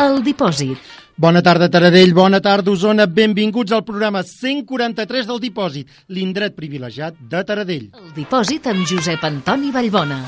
El Dipòsit. Bona tarda, Taradell. Bona tarda, Osona. Benvinguts al programa 143 del Dipòsit, l'indret privilegiat de Taradell. El Dipòsit amb Josep Antoni Vallbona.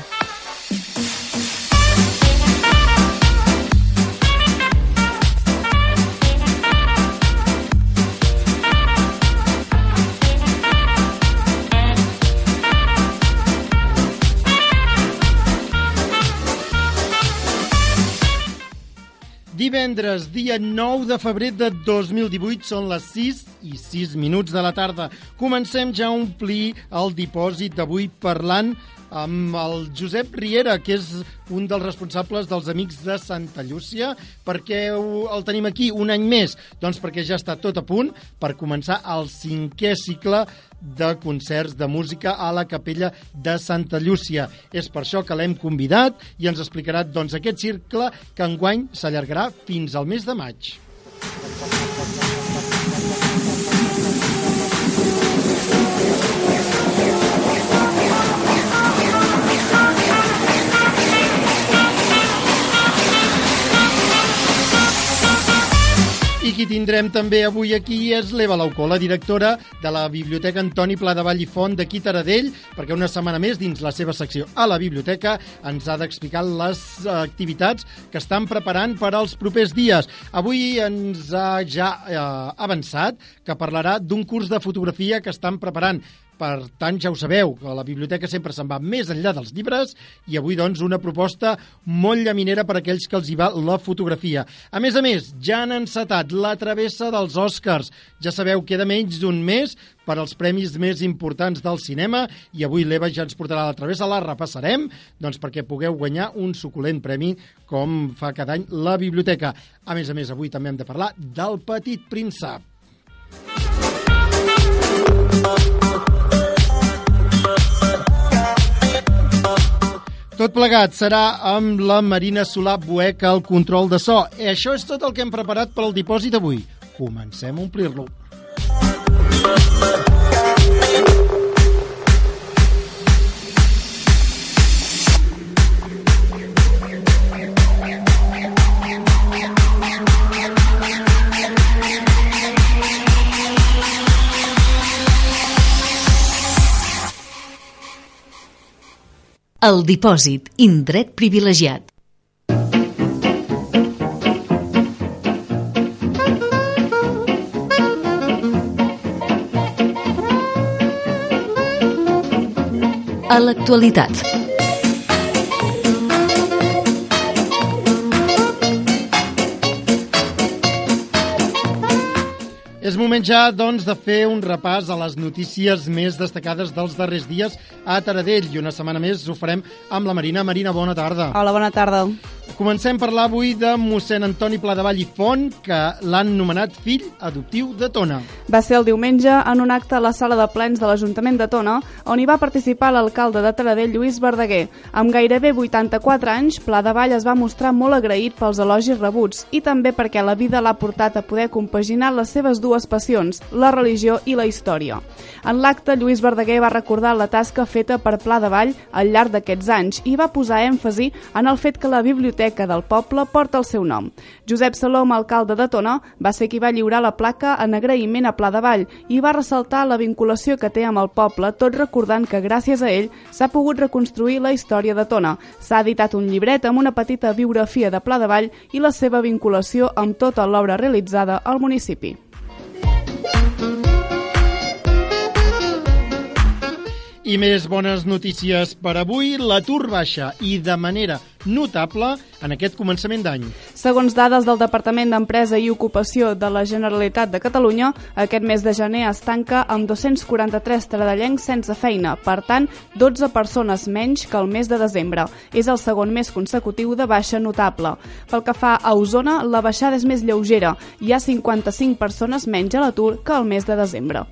Divendres, dia 9 de febrer de 2018, són les 6 i 6 minuts de la tarda. Comencem ja a omplir el dipòsit d'avui parlant amb el Josep Riera, que és un dels responsables dels Amics de Santa Llúcia. Per què el tenim aquí un any més? Doncs perquè ja està tot a punt per començar el cinquè cicle de concerts de música a la capella de Santa Llúcia. És per això que l'hem convidat i ens explicarà doncs, aquest cicle que enguany s'allargarà fins al mes de maig. I qui tindrem també avui aquí és l'Eva Laucó, la directora de la Biblioteca Antoni Pla de Vall i Font d'aquí Taradell, perquè una setmana més, dins la seva secció a la biblioteca, ens ha d'explicar les activitats que estan preparant per als propers dies. Avui ens ha ja eh, avançat que parlarà d'un curs de fotografia que estan preparant per tant, ja ho sabeu, que la biblioteca sempre se'n va més enllà dels llibres i avui, doncs, una proposta molt llaminera per a aquells que els hi va la fotografia. A més a més, ja han encetat la travessa dels Oscars. Ja sabeu, queda menys d'un mes per als premis més importants del cinema i avui l'Eva ja ens portarà la travessa, la repassarem doncs perquè pugueu guanyar un suculent premi com fa cada any la biblioteca. A més a més, avui també hem de parlar del Petit Príncep. Tot plegat serà amb la Marina Solà Bueca al control de so. I això és tot el que hem preparat per al dipòsit avui. Comencem a omplir-lo. El Dipòsit, indret privilegiat. A l'actualitat. És moment ja, doncs, de fer un repàs a les notícies més destacades dels darrers dies a Taradell. I una setmana més ho farem amb la Marina. Marina, bona tarda. Hola, bona tarda. Comencem a parlar avui de mossèn Antoni Pladevall i Font, que l'han nomenat fill adoptiu de Tona. Va ser el diumenge en un acte a la sala de plens de l'Ajuntament de Tona, on hi va participar l'alcalde de Taradell, Lluís Verdaguer. Amb gairebé 84 anys, Pladevall es va mostrar molt agraït pels elogis rebuts i també perquè la vida l'ha portat a poder compaginar les seves dues passions, la religió i la història. En l'acte, Lluís Verdaguer va recordar la tasca feta per Pladevall al llarg d'aquests anys i va posar èmfasi en el fet que la biblioteca del poble porta el seu nom. Josep Salom, alcalde de Tona, va ser qui va lliurar la placa en agraïment a Pla de Vall i va ressaltar la vinculació que té amb el poble, tot recordant que gràcies a ell s'ha pogut reconstruir la història de Tona. S'ha editat un llibret amb una petita biografia de Pla de Vall i la seva vinculació amb tota l'obra realitzada al municipi. I més bones notícies per avui. L'atur baixa i de manera notable en aquest començament d'any. Segons dades del Departament d'Empresa i Ocupació de la Generalitat de Catalunya, aquest mes de gener es tanca amb 243 taradellencs sense feina, per tant, 12 persones menys que el mes de desembre. És el segon mes consecutiu de baixa notable. Pel que fa a Osona, la baixada és més lleugera. Hi ha 55 persones menys a l'atur que el mes de desembre.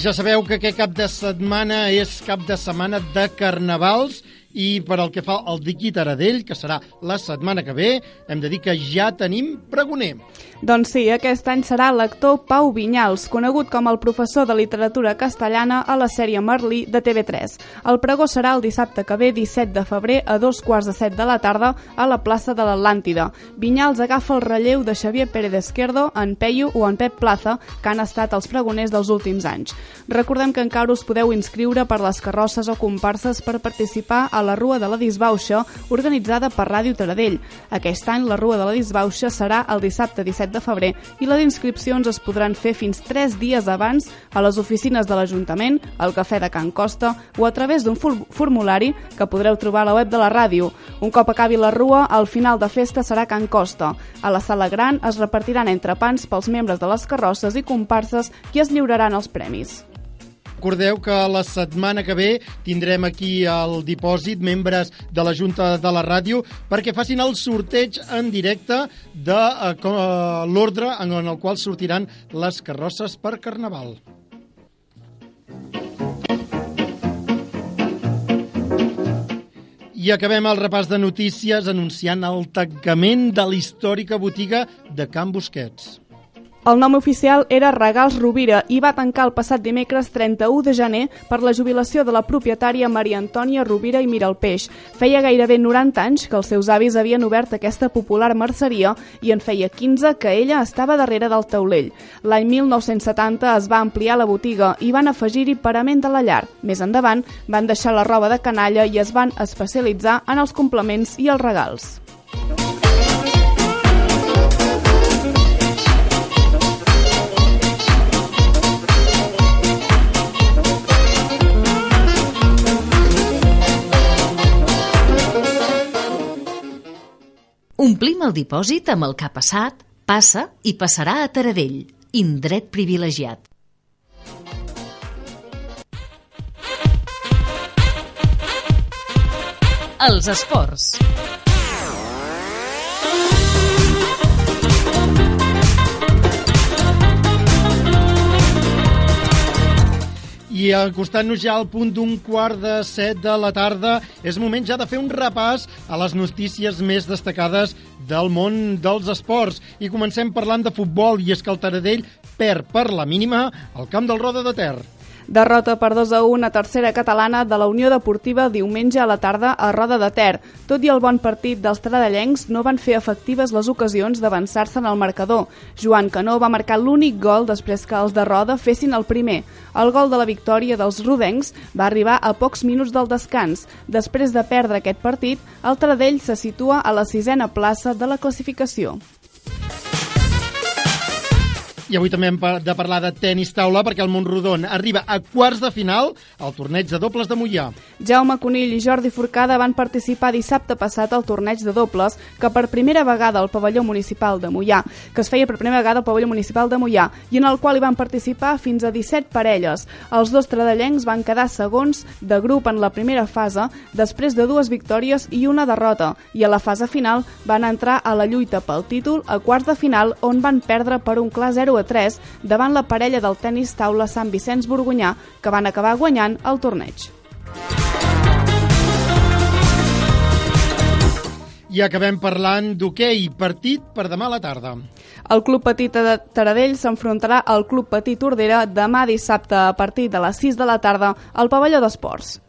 Ja sabeu que aquest cap de setmana és cap de setmana de carnavals i per al que fa al Diqui Taradell, que serà la setmana que ve, hem de dir que ja tenim pregoner. Doncs sí, aquest any serà l'actor Pau Vinyals, conegut com el professor de literatura castellana a la sèrie Merlí de TV3. El pregó serà el dissabte que ve, 17 de febrer, a dos quarts de set de la tarda, a la plaça de l'Atlàntida. Vinyals agafa el relleu de Xavier Pérez Esquerdo, en Peyu o en Pep Plaza, que han estat els pregoners dels últims anys. Recordem que encara us podeu inscriure per les carrosses o comparses per participar a la Rua de la Disbauxa, organitzada per Ràdio Taradell. Aquest any la Rua de la Disbauxa serà el dissabte 17 de febrer i les inscripcions es podran fer fins 3 dies abans a les oficines de l'Ajuntament, al Cafè de Can Costa o a través d'un formulari que podreu trobar a la web de la ràdio. Un cop acabi la rua, el final de festa serà Can Costa. A la sala gran es repartiran entrepans pels membres de les carrosses i comparses i es lliuraran els premis. Recordeu que la setmana que ve tindrem aquí el dipòsit, membres de la Junta de la Ràdio, perquè facin el sorteig en directe de uh, l'ordre en el qual sortiran les carrosses per Carnaval. I acabem el repàs de notícies anunciant el tancament de l'històrica botiga de Can Busquets. El nom oficial era Regals Rovira i va tancar el passat dimecres 31 de gener per la jubilació de la propietària Maria Antònia Rovira i Miralpeix. Feia gairebé 90 anys que els seus avis havien obert aquesta popular merceria i en feia 15 que ella estava darrere del taulell. L'any 1970 es va ampliar la botiga i van afegir-hi parament de la llar. Més endavant van deixar la roba de canalla i es van especialitzar en els complements i els regals. Omplim el dipòsit amb el que ha passat, passa i passarà a Taradell, indret privilegiat. Els esports. I acostant-nos ja al punt d'un quart de set de la tarda, és moment ja de fer un repàs a les notícies més destacades del món dels esports. I comencem parlant de futbol, i és que el Taradell perd per la mínima al camp del Roda de Ter. Derrota per 2 a 1 a tercera catalana de la Unió Deportiva diumenge a la tarda a Roda de Ter. Tot i el bon partit dels tradellencs, no van fer efectives les ocasions d'avançar-se en el marcador. Joan Canó va marcar l'únic gol després que els de Roda fessin el primer. El gol de la victòria dels rodencs va arribar a pocs minuts del descans. Després de perdre aquest partit, el Taradell se situa a la sisena plaça de la classificació. I avui també hem de parlar de tennis taula perquè el Montrodon arriba a quarts de final al torneig de dobles de Mollà. Jaume Conill i Jordi Forcada van participar dissabte passat al torneig de dobles que per primera vegada al pavelló municipal de Mollà, que es feia per primera vegada al pavelló municipal de Mollà i en el qual hi van participar fins a 17 parelles. Els dos tradellencs van quedar segons de grup en la primera fase després de dues victòries i una derrota i a la fase final van entrar a la lluita pel títol a quarts de final on van perdre per un clar 0 a 3 davant la parella del tennis taula Sant Vicenç Borgunyà, que van acabar guanyant el torneig. I acabem parlant d'hoquei, partit per demà a la tarda. El Club Petit de Taradell s'enfrontarà al Club Petit Ordera demà dissabte a partir de les 6 de la tarda al pavelló d'esports.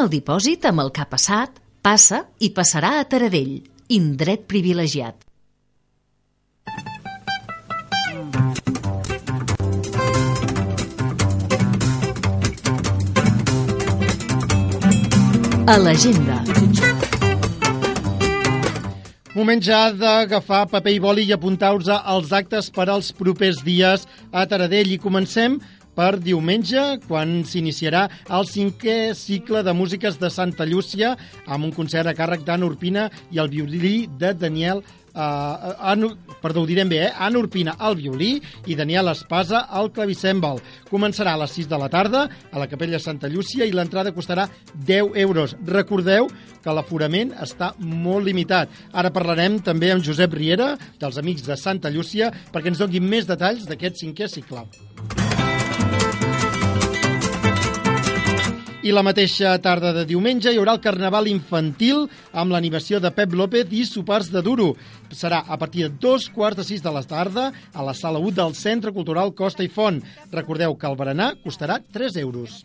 El dipòsit amb el que ha passat, passa i passarà a Taradell, indret privilegiat. A l'agenda. Moment ja d'agafar paper i boli i apuntar-vos als actes per als propers dies a Taradell. I comencem per diumenge, quan s'iniciarà el cinquè cicle de músiques de Santa Llúcia, amb un concert a càrrec d'Anna Urpina i el violí de Daniel Uh, Anu, perdó, ho direm bé, eh? Anna Urpina al violí i Daniel Espasa al clavicèmbal. Començarà a les 6 de la tarda a la Capella Santa Llúcia i l'entrada costarà 10 euros. Recordeu que l'aforament està molt limitat. Ara parlarem també amb Josep Riera, dels Amics de Santa Llúcia, perquè ens doni més detalls d'aquest cinquè cicle. I la mateixa tarda de diumenge hi haurà el Carnaval Infantil amb l'animació de Pep López i sopars de duro. Serà a partir de dos quarts de sis de la tarda a la sala 1 del Centre Cultural Costa i Font. Recordeu que el berenar costarà 3 euros.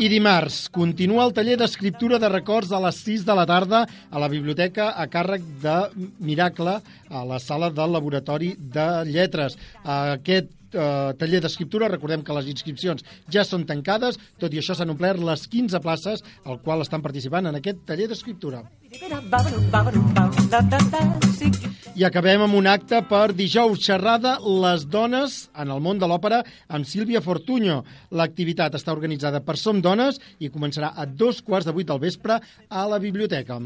I dimarts continua el taller d'escriptura de records a les 6 de la tarda a la biblioteca a càrrec de Miracle a la sala del Laboratori de Lletres. Aquest eh, taller d'escriptura, recordem que les inscripcions ja són tancades, tot i això s'han omplert les 15 places al qual estan participant en aquest taller d'escriptura. I acabem amb un acte per dijous xerrada Les dones en el món de l'òpera amb Sílvia Fortuño. L'activitat està organitzada per Som Dones i començarà a dos quarts de vuit del vespre a la biblioteca.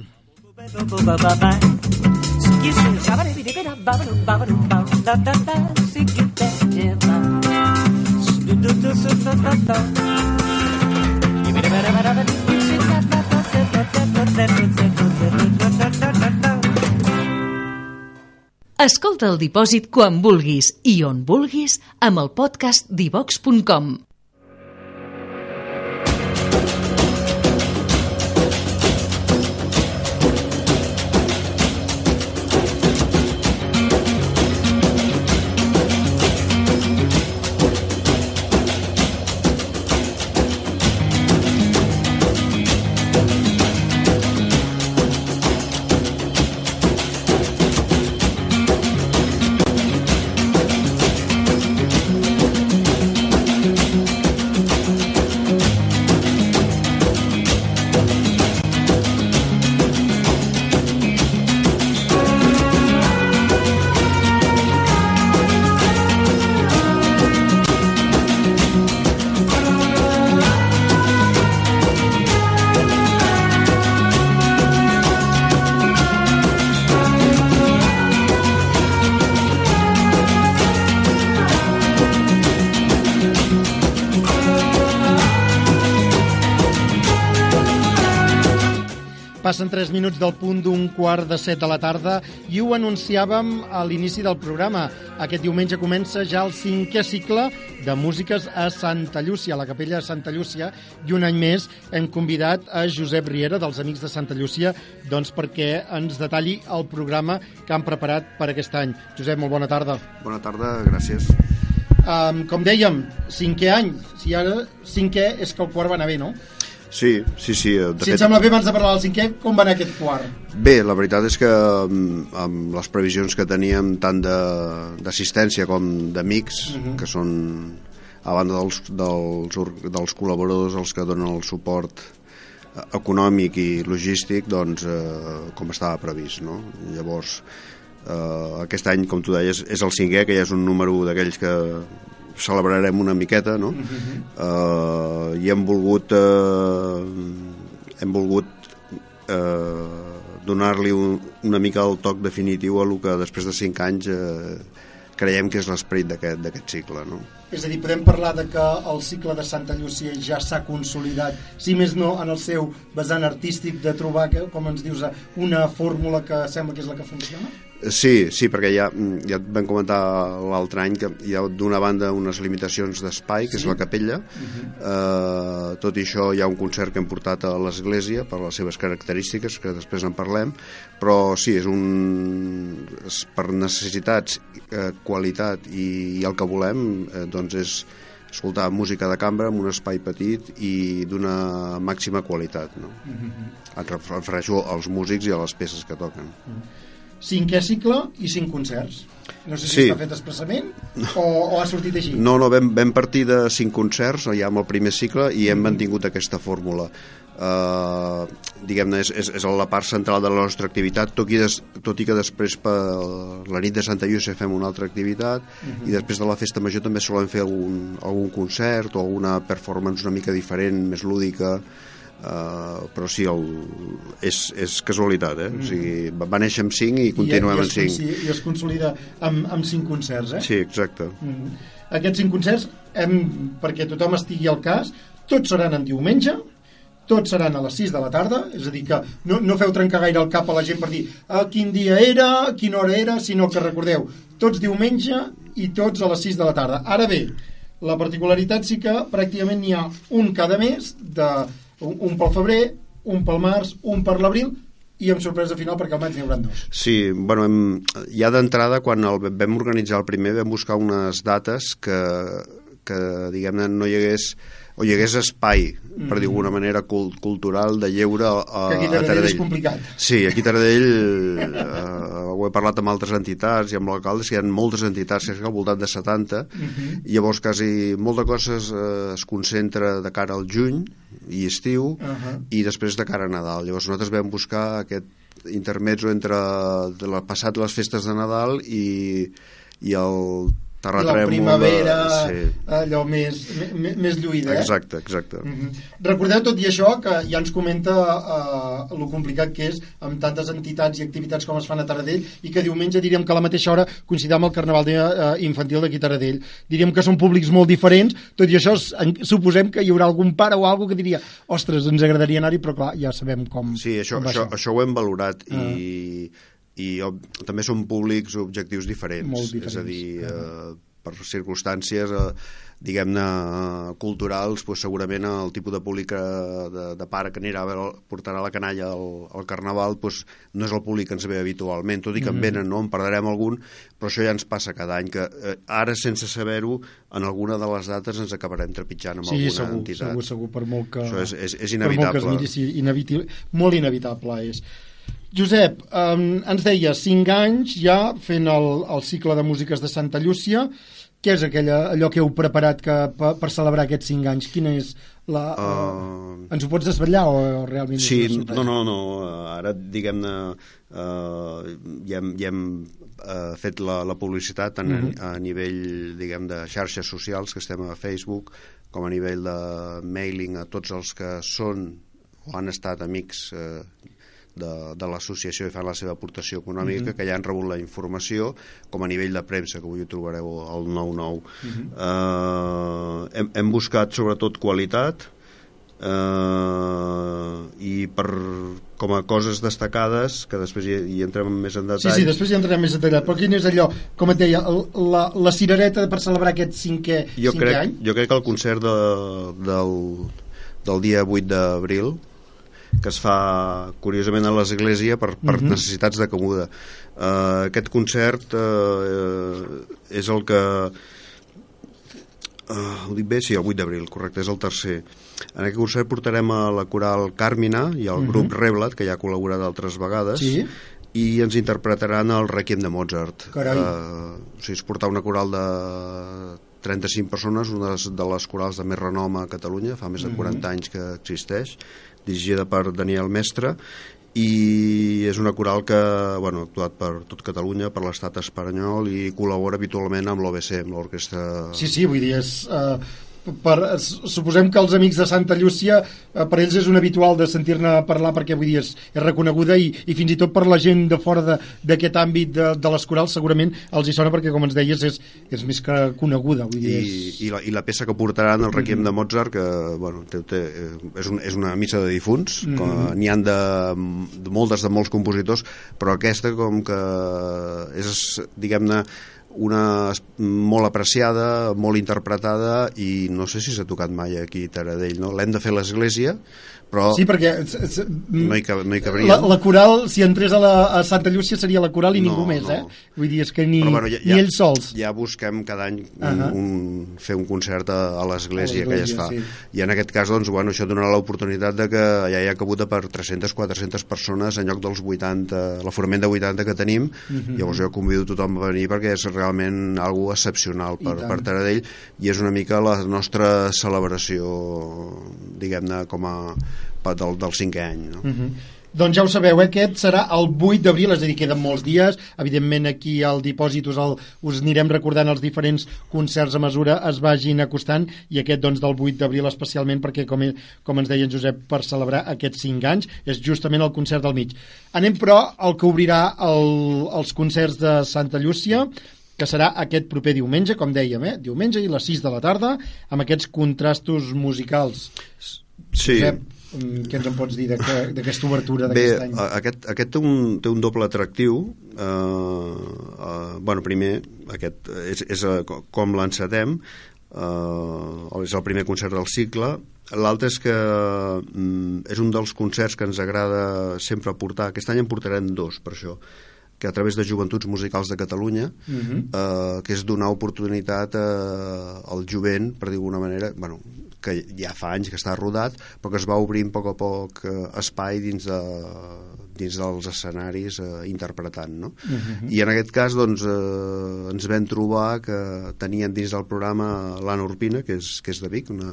Escolta el dipòsit quan vulguis i on vulguis amb el podcast divox.com. Passen 3 minuts del punt d'un quart de set de la tarda i ho anunciàvem a l'inici del programa. Aquest diumenge comença ja el cinquè cicle de músiques a Santa Llúcia, a la capella de Santa Llúcia, i un any més hem convidat a Josep Riera, dels Amics de Santa Llúcia, doncs perquè ens detalli el programa que han preparat per aquest any. Josep, molt bona tarda. Bona tarda, gràcies. Um, com dèiem, cinquè any. Si ara cinquè és que el quart va anar bé, no? Sí, sí, sí. De si et sembla bé, abans de parlar del cinquè, com va anar aquest quart? Bé, la veritat és que amb, amb les previsions que teníem tant d'assistència com d'amics, uh -huh. que són a banda dels, dels, dels col·laboradors els que donen el suport econòmic i logístic, doncs, eh, com estava previst, no? Llavors, eh, aquest any, com tu deies, és el cinquè, que ja és un número d'aquells que celebrarem una miqueta, no? Uh -huh. uh, I hem volgut uh, hem volgut uh, donar-li un, una mica el toc definitiu a lo que després de 5 anys uh, creiem que és l'esperit d'aquest cicle, no? És a dir, podem parlar de que el cicle de Santa Llúcia ja s'ha consolidat, si més no, en el seu vessant artístic de trobar, com ens dius, una fórmula que sembla que és la que funciona? Sí, sí, perquè ja, ja et vam comentar l'altre any que hi ha d'una banda unes limitacions d'espai, que sí? és la capella. Uh -huh. eh, tot i això hi ha un concert que hem portat a l'església per les seves característiques, que després en parlem, però sí, és un... És per necessitats, eh, qualitat i, i el que volem, eh, doncs és escoltar música de cambra en un espai petit i d'una màxima qualitat. No? Uh -huh. Em refereixo als músics i a les peces que toquen. Uh -huh cinquè cicle i cinc concerts. No sé si sí. està fet expressament o, o ha sortit així. No, no, vam, vam partir de cinc concerts ja amb el primer cicle i hem mantingut aquesta fórmula. eh, diguem-ne, és, és, és la part central de la nostra activitat, tot i, des, tot i que després per la nit de Santa Llucia fem una altra activitat uh -huh. i després de la festa major també solem fer algun, algun concert o alguna performance una mica diferent, més lúdica, Uh, però sí, el, és, és casualitat, eh? Mm. O sigui, va néixer amb 5 i continuem I, amb 5. I es consolida amb, amb 5 concerts, eh? Sí, exacte. Mm. Aquests 5 concerts, hem, perquè tothom estigui al cas, tots seran en diumenge, tots seran a les 6 de la tarda, és a dir, que no, no feu trencar gaire el cap a la gent per dir a quin dia era, a quina hora era, sinó que recordeu, tots diumenge i tots a les 6 de la tarda. Ara bé, la particularitat sí que pràcticament n'hi ha un cada mes, de, un, un pel febrer, un pel març, un per l'abril, i amb sorpresa final perquè al maig n'hi haurà dos. Sí, bueno, hem, ja d'entrada, quan el vam organitzar el primer, vam buscar unes dates que, que diguem-ne, no hi hagués o hi hagués espai, mm. per dir d'alguna manera, cult cultural de lleure a, que aquí a Taradell. és complicat. Sí, aquí a Taradell eh, ho he parlat amb altres entitats i amb l'alcalde, hi ha moltes entitats, que al voltant de 70, mm -hmm. i llavors quasi molta coses eh, es concentra de cara al juny i estiu, uh -huh. i després de cara a Nadal. Llavors nosaltres vam buscar aquest intermezzo entre de la, passat les festes de Nadal i, i el terratrèmol... La primavera, de... sí. allò més, més, més lluïda, eh? Exacte, exacte. Mm -hmm. Recordeu tot i això que ja ens comenta eh, lo complicat que és amb tantes entitats i activitats com es fan a Taradell i que diumenge diríem que a la mateixa hora coincidim amb el Carnaval de, uh, infantil d'aquí Taradell. Diríem que són públics molt diferents, tot i això suposem que hi haurà algun pare o algú que diria ostres, ens agradaria anar-hi, però clar, ja sabem com Sí, això, com això, això ho hem valorat uh. i i també són públics objectius diferents, Molt diferents és a dir, eh, per circumstàncies eh, diguem-ne culturals pues, segurament el tipus de públic que, de, de pare que anirà a veure, portarà la canalla al, al carnaval pues, no és el públic que ens ve habitualment, tot i que mm. en venen, no? en perdrem algun, però això ja ens passa cada any, que eh, ara sense saber-ho en alguna de les dates ens acabarem trepitjant amb sí, alguna segur, entitat. segur, segur, per molt que... Això és, és, és inevitable. Per molt que es miri, sí, inevitable, molt inevitable és. Josep, um, ens deia 5 anys ja fent el, el cicle de músiques de Santa Llúcia. Què és aquella, allò que heu preparat que, per, per celebrar aquests 5 anys? Quina és la... Uh... Ens ho pots desvetllar o, o realment... Sí, no, no, no. Ara, diguem-ne, uh, ja hem, ja hem uh, fet la, la publicitat en, uh -huh. a, a nivell, diguem, de xarxes socials, que estem a Facebook, com a nivell de mailing a tots els que són o han estat amics eh, de, de l'associació i fan la seva aportació econòmica, mm -hmm. que ja han rebut la informació, com a nivell de premsa, que avui ho trobareu al 99. Mm -hmm. uh, hem, hem buscat sobretot qualitat, uh, i per com a coses destacades que després hi, hi entrem més en detall sí, sí, després hi entrem més en detall però quin és allò, com et deia la, la cirereta per celebrar aquest cinquè, jo cinquè crec, any jo crec que el concert de, del, del dia 8 d'abril que es fa curiosament a l'església per, per uh mhm. -huh. necessitats de comuda. Uh, aquest concert uh, és el que uh, ho dic bé? Sí, el 8 d'abril, correcte, és el tercer. En aquest concert portarem a la coral Càrmina i al uh -huh. grup mhm. Reblat, que ja ha col·laborat altres vegades, sí i ens interpretaran el Requiem de Mozart. Carai. Uh, o sigui, es portar una coral de 35 persones, una de les corals de més renom a Catalunya, fa més de 40 uh -huh. anys que existeix, dirigida per Daniel Mestre i és una coral que bueno, ha actuat per tot Catalunya, per l'estat espanyol i col·labora habitualment amb l'OBC, amb l'orquestra... Sí, sí, vull dir, és, uh, per, suposem que els amics de Santa Llúcia eh, per ells és un habitual de sentir-ne parlar perquè vull dir, és, és reconeguda i, i fins i tot per la gent de fora d'aquest àmbit de, de les corals segurament els hi sona perquè com ens deies és, és més que coneguda vull dir, I, és... i, la, i la peça que portaran el Requiem mm -hmm. de Mozart que bueno, té, té, és, un, és una missa de difunts mm -hmm. n'hi han de, de moltes de molts compositors però aquesta com que és diguem-ne una molt apreciada, molt interpretada i no sé si s'ha tocat mai aquí a Taradell, no? L'hem de fer a l'església, però sí, perquè no hi, cab no hi cabria. La, la coral, si entrés a, la, a Santa Llúcia seria la coral i no, ningú més, no. eh? Vull dir, és que ni, però, bueno, ja, ni ells sols. Ja busquem cada any un, uh -huh. un, fer un concert a, a l'església que ja es fa. Sí. I en aquest cas, doncs, bueno, això donarà l'oportunitat de que ja hi ha cabuda per 300-400 persones en lloc dels 80, l'aforament de 80 que tenim, uh -huh. llavors jo convido tothom a venir perquè és realment algo excepcional per, per Taradell i és una mica la nostra celebració diguem-ne com a del, del cinquè any no? Mm -hmm. Doncs ja ho sabeu, eh? aquest serà el 8 d'abril, és a dir, queden molts dies. Evidentment, aquí al dipòsit us, el, us anirem recordant els diferents concerts a mesura es vagin acostant, i aquest, doncs, del 8 d'abril especialment, perquè, com, com ens deia en Josep, per celebrar aquests 5 anys, és justament el concert del mig. Anem, però, al que obrirà el, els concerts de Santa Llúcia, que serà aquest proper diumenge, com dèiem, eh? diumenge i les 6 de la tarda, amb aquests contrastos musicals. Sí. Josep, què ens en pots dir d'aquesta aquest, obertura Bé, d'aquest any? a- aquest, aquest té, un, té un doble atractiu. Eh, eh, bueno, primer, aquest és, és eh, co- com l'encetem, eh, és el primer concert del cicle. L'altre és que mm, és un dels concerts que ens agrada sempre portar. Aquest any en portarem dos, per això que a través de Joventuts Musicals de Catalunya, Mhm. eh, que és donar oportunitat eh, al jovent, per dir d'alguna manera, bueno, que ja fa anys que està rodat, però que es va obrint a poc a poc eh, espai dins, de, dins dels escenaris eh, interpretant, no? Mhm. I en aquest cas, doncs, eh, ens vam trobar que tenien dins del programa l'Anna Urpina, que és, que és de Vic, una,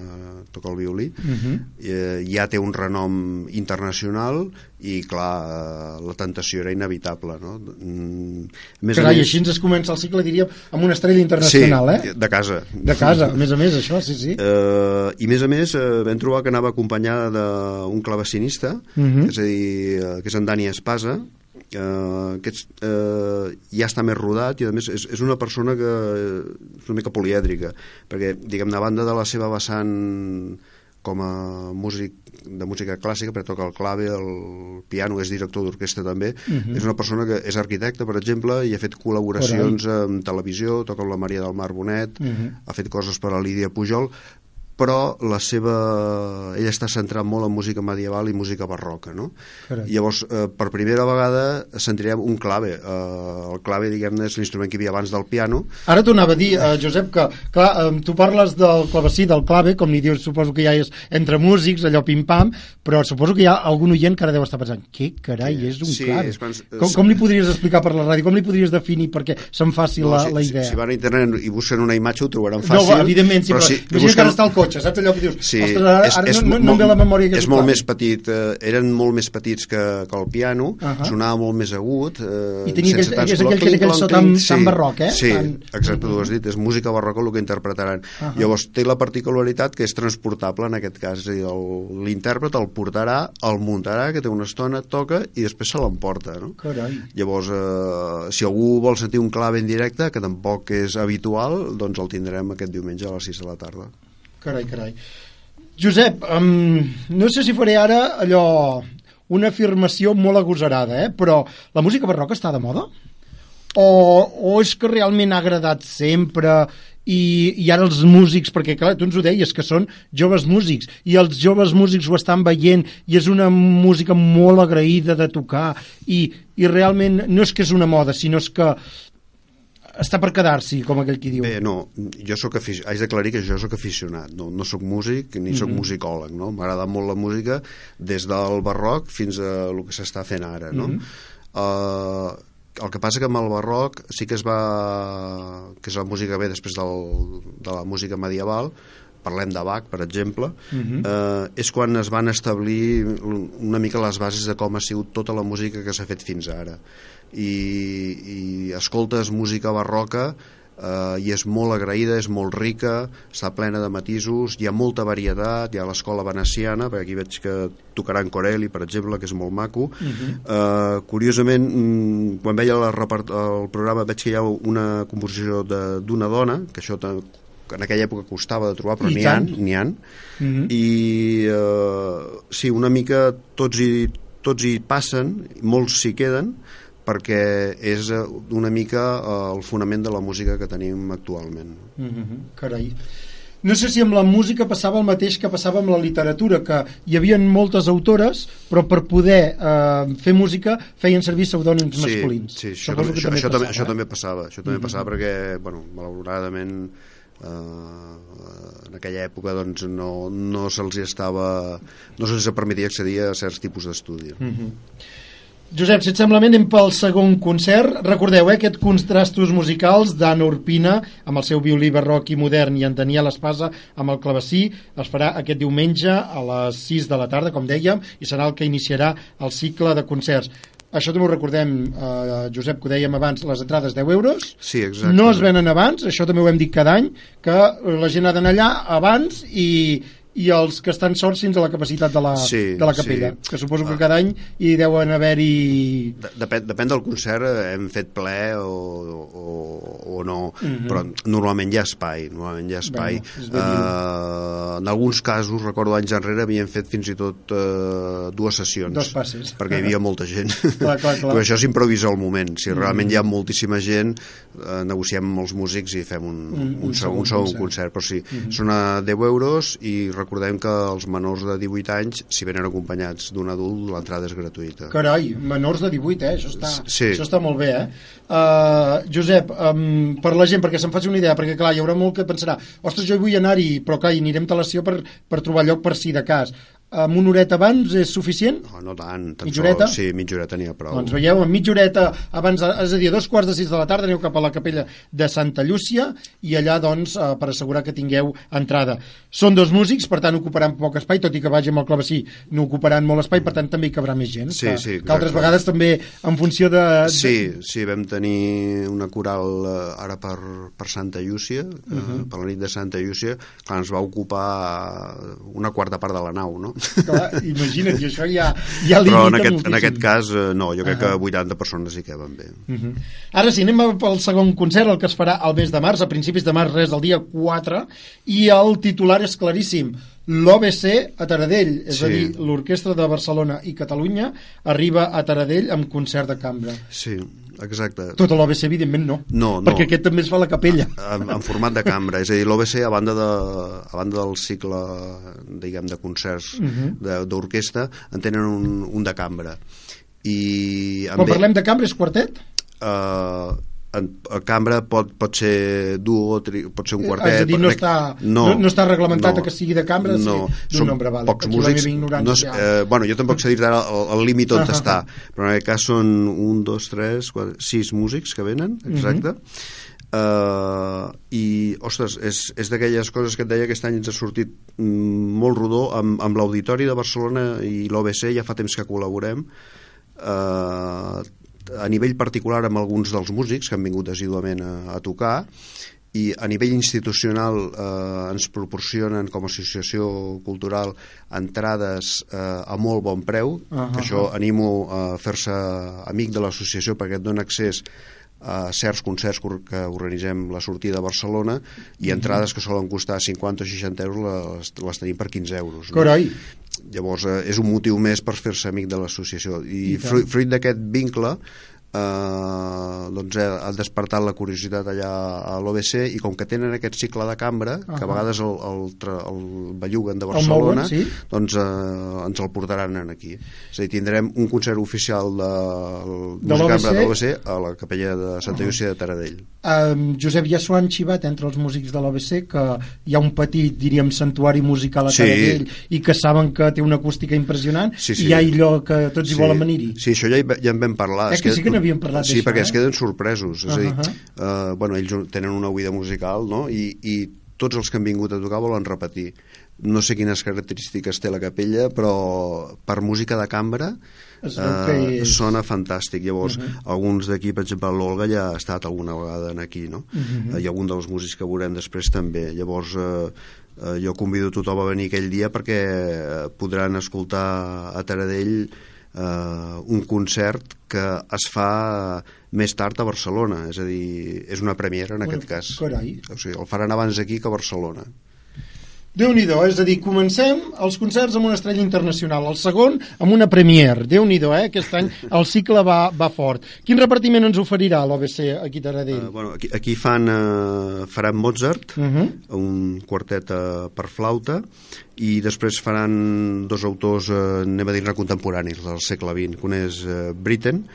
toca el violí, Mhm. eh, ja té un renom internacional i, clar, eh, la tentació era inevitable, no? Mm, a més a Carai, més- així ens comença el cicle, diríem, amb una estrella internacional, sí, eh? de casa. De casa, a més a més, això, sí, sí. Eh, I a més a més eh, vam trobar que anava acompanyada d'un clavecinista, Mhm. és a dir, eh, que és en Dani Espasa, eh, que és, eh, ja està més rodat i a més és, és una persona que eh, és una mica polièdrica perquè diguem-ne a banda de la seva vessant com a músic de música clàssica, però toca el clave, el piano, és director d'orquestra també. Mhm. És una persona que és arquitecte, per exemple, i ha fet col·laboracions amb televisió, toca amb la Maria del Mar Bonet, Mhm. ha fet coses per a Lídia Pujol, però la seva... ella està centrat molt en música medieval i música barroca, no? Carai. Llavors, eh, per primera vegada sentirem un clave. Eh, el clave, diguem-ne, és l'instrument que hi havia abans del piano. Ara t'ho anava a dir, eh, Josep, que clar, eh, tu parles del clavecí, del clave, com li dius, suposo que ja és entre músics, allò pim-pam, però suposo que hi ha algun oient que ara deu estar pensant què carai és un Sí, clave? és quan- com, com li podries explicar per la ràdio? Com li podries definir perquè se'm faci la, si, la si, idea? si van a internet i busquen una imatge ho trobaran no, fàcil. evidentment, sí, però, si imagina que ara està al cotxe, saps allò que dius? Sí, Ostres, ara, ara no, no, no em ve a la memòria que és molt més petit, eh, eren molt més petits que, que el piano, Ahà. sonava molt més agut, eh, I tenia sense aquell- tants és aquell- aquell clonc, so tan- tan barroc, eh? Sí, Tan- exacte, tu has dit, és música barroca el que interpretaran. Ahà. Llavors té la particularitat que és transportable en aquest cas, és a dir, el- l'intèrpret el portarà, el muntarà, que té una estona, toca i després se l'emporta, no? Carai. Llavors, eh, si algú vol sentir un clave en directe, que tampoc és habitual, doncs el tindrem aquest diumenge a les 6 de la tarda. Carai, carai. Josep, um, no sé si faré ara allò una afirmació molt agosarada, eh? però la música barroca està de moda? O, o és que realment ha agradat sempre i, i ara els músics, perquè clar, tu ens ho deies, que són joves músics, i els joves músics ho estan veient, i és una música molt agraïda de tocar, i, i realment no és que és una moda, sinó és que està per quedar-s'hi, com aquell qui diu. Bé, no, jo soc afic... haig d'aclarir que jo sóc aficionat, no, no sóc músic ni sóc Mhm. musicòleg, no? M'agrada molt la música des del barroc fins a el que s'està fent ara, no? Mhm. uh, el que passa que amb el barroc sí que es va... que és la música ve després del, de la música medieval, parlem de Bach, per exemple, Mhm. eh, és quan es van establir una mica les bases de com ha sigut tota la música que s'ha fet fins ara. I, i escoltes música barroca eh, i és molt agraïda, és molt rica, està plena de matisos, hi ha molta varietat, hi ha l'escola veneciana, perquè aquí veig que tocaran Corelli, per exemple, que és molt maco. Uh -huh. eh, curiosament, mm, quan veia la el programa veig que hi ha una composició de- d'una dona, que això en aquella època costava de trobar, però n'hi ha, n'hi ha. Mhm. I eh, sí, una mica tots hi, tots hi passen, molts s'hi queden, perquè és eh, una mica eh, el fonament de la música que tenim actualment. Mhm, Carai. No sé si amb la música passava el mateix que passava amb la literatura, que hi havia moltes autores, però per poder eh, fer música feien servir pseudònims masculins. Sí, això, també, això, això, també, passava, això eh? també passava. Això també passava perquè, bueno, malauradament, eh, en aquella època doncs, no, no se'ls estava no se'ls permetia accedir a certs tipus d'estudi. Mhm. Josep, si et sembla bé, anem pel segon concert. Recordeu, eh, aquest contrastos musicals d'Anna Urpina amb el seu violí barroc i modern i en Daniel Espasa amb el clavecí es farà aquest diumenge a les 6 de la tarda, com dèiem, i serà el que iniciarà el cicle de concerts. Això també ho recordem, eh, Josep, que ho dèiem abans, les entrades 10 euros. Sí, exacte. No es venen abans, això també ho hem dit cada any, que la gent ha d'anar allà abans i i els que estan sorts fins a la capacitat de la, Sí, de la capella, sí. que suposo que Ah. cada any hi deuen haver-hi... De- Depèn, depèn del concert, eh, hem fet ple o, o, o no, Mhm. però normalment hi ha espai, normalment hi ha espai. Ben uh, en alguns casos, recordo anys enrere, havíem fet fins i tot uh, dues sessions. Dos passes. Perquè hi havia molta gent. Clar, clar, clar. Però això s'improvisa al moment. Si realment hi ha moltíssima gent, uh, negociem amb els músics i fem un, Un- un, un segon un segon concert. concert. Però sí, són a 10 euros i recordem que els menors de 18 anys, si venen acompanyats d'un adult, l'entrada és gratuïta. Carai, menors de 18, eh? Això està, Sí. això està molt bé, eh? Uh, Josep, um, per la gent, perquè se'n faci una idea, perquè clar, hi haurà molt que pensarà ostres, jo vull anar-hi, però clar, hi anirem talació per, per trobar lloc per si de cas. Amb una horeta abans és suficient? No, no tant. tan Mitja horeta? Sol, sí, mitja horeta n'hi ha prou. Doncs veieu, amb mitja horeta abans, és a dir, a dos quarts de sis de la tarda aneu cap a la capella de Santa Llúcia i allà, doncs, eh, per assegurar que tingueu entrada. Són dos músics, per tant, ocuparan poc espai, tot i que vagi amb el clavecí, no ocuparan molt espai, per tant, també hi cabrà més gent. Sí, que, sí, que altres vegades també, en funció de... de... Sí, sí, vam tenir una coral eh, ara per, per Santa Llúcia, uh Mhm. -huh. per la nit de Santa Llúcia, clar, ens va ocupar una quarta part de la nau, no? Clar, imagina't, i això ja, ja Però en limita aquest, moltíssim. en aquest cas, eh, no, jo crec Ahà. que 80 persones hi caben bé. Mhm. Ara sí, anem pel segon concert, el que es farà al mes de març, a principis de març, res, del dia 4, i el titular és claríssim. L'OBC a Taradell, és Sí. a dir, l'Orquestra de Barcelona i Catalunya arriba a Taradell amb concert de cambra. Sí, exacte. Tota l'OBC, evidentment, no. No, no. Perquè aquest també es fa a la capella. en, en format de cambra, és a dir, l'OBC a banda, de, a banda del cicle diguem, de concerts Mhm. de- d'orquestra en tenen un, un de cambra i Quan parlem de cambra és quartet? eh, en, a cambra pot, pot ser duo, tri, pot ser un quartet Eh, és a dir, no està, no, no està reglamentat que sigui de cambra, no, sí, d'un nombre, vale. pocs músics no, és- ja. eh, bueno, jo tampoc sé dir ara el, el límit on Ah, ah, està però en aquest cas són un, dos, tres, quatre, sis músics que venen, Mhm. exacte Uh, i ostres, és, és d'aquelles coses que et deia aquest any ens ha sortit mm, molt rodó amb, amb l'Auditori de Barcelona i l'OBC ja fa temps que col·laborem uh, a nivell particular amb alguns dels músics que han vingut assiduament a, a tocar i a nivell institucional eh, ens proporcionen com a associació cultural entrades eh, a molt bon preu, Ah, que ah, això animo a fer-se amic de l'associació perquè et dona accés a certs concerts que or- que organitzem la sortida a Barcelona i entrades que solen costar 50 o 60 euros les, les tenim per 15 euros. No? Carai, Llavors eh, és un motiu més per fer-se amic de l'associació i, I tant. fruit, fruit d'aquest vincle eh, doncs ha, ha despertat la curiositat allà a l'OBC i com que tenen aquest cicle de cambra que Ahà. a vegades el, el, el belluguen de El Barcelona mouen, sí. doncs eh, ens el portaran aquí és a dir, tindrem un concert oficial de, De l'OBC? cambra de l'OBC a la capella de Santa Llúcia de Taradell Um, Josep, ja s'ho han xivat entre els músics de l'ABC que hi ha un petit, diríem, santuari musical a Sí. Taradell i que saben que té una acústica impressionant Sí, sí. i hi ha allò que tots hi volen venir-hi. Sí, això ja, hi, ja en vam parlar. Eh Es que sí que n'havíem parlat Sí, perquè eh? es queden sorpresos. És a dir, uh, bueno, ells tenen una oïda musical, no?, i, i tots els que han vingut a tocar volen repetir. No sé quines característiques té la capella, però per música de cambra eh, és- sona fantàstic. Llavors, alguns d'aquí, per exemple, l'Olga ja ha estat alguna vegada en aquí, no? Eh, I algun dels músics que veurem després també. Llavors, eh, eh, jo convido tothom a venir aquell dia perquè eh, podran escoltar a Taradell eh, un concert que es fa més tard a Barcelona, és a dir, és una premiera en aquest cas. carai. O sigui, el faran abans aquí que a Barcelona. Déu nhi és a dir, comencem els concerts amb una estrella internacional, el segon amb una premier, déu nhi eh? Aquest any el cicle va, va fort. Quin repartiment ens oferirà l'OBC aquí a Taradell? Uh, bueno, aquí, aquí fan, uh, faran Mozart, Uh -huh. un quartet uh, per flauta, i després faran dos autors, uh, anem a dir contemporanis, del segle XX. Un és uh, Britten,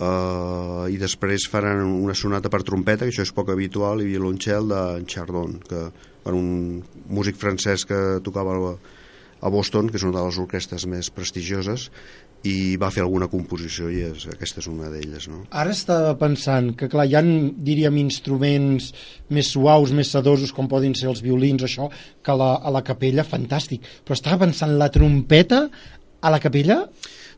uh, i després faran una sonata per trompeta, que això és poc habitual, i violoncel de Chardon, que per un músic francès que tocava a Boston, que és una de les orquestres més prestigioses, i va fer alguna composició i és, aquesta és una d'elles. No? Ara estava pensant que, clar, hi ha, diríem, instruments més suaus, més sedosos, com poden ser els violins, això, que la, a la capella, fantàstic. Però estava pensant, la trompeta a la capella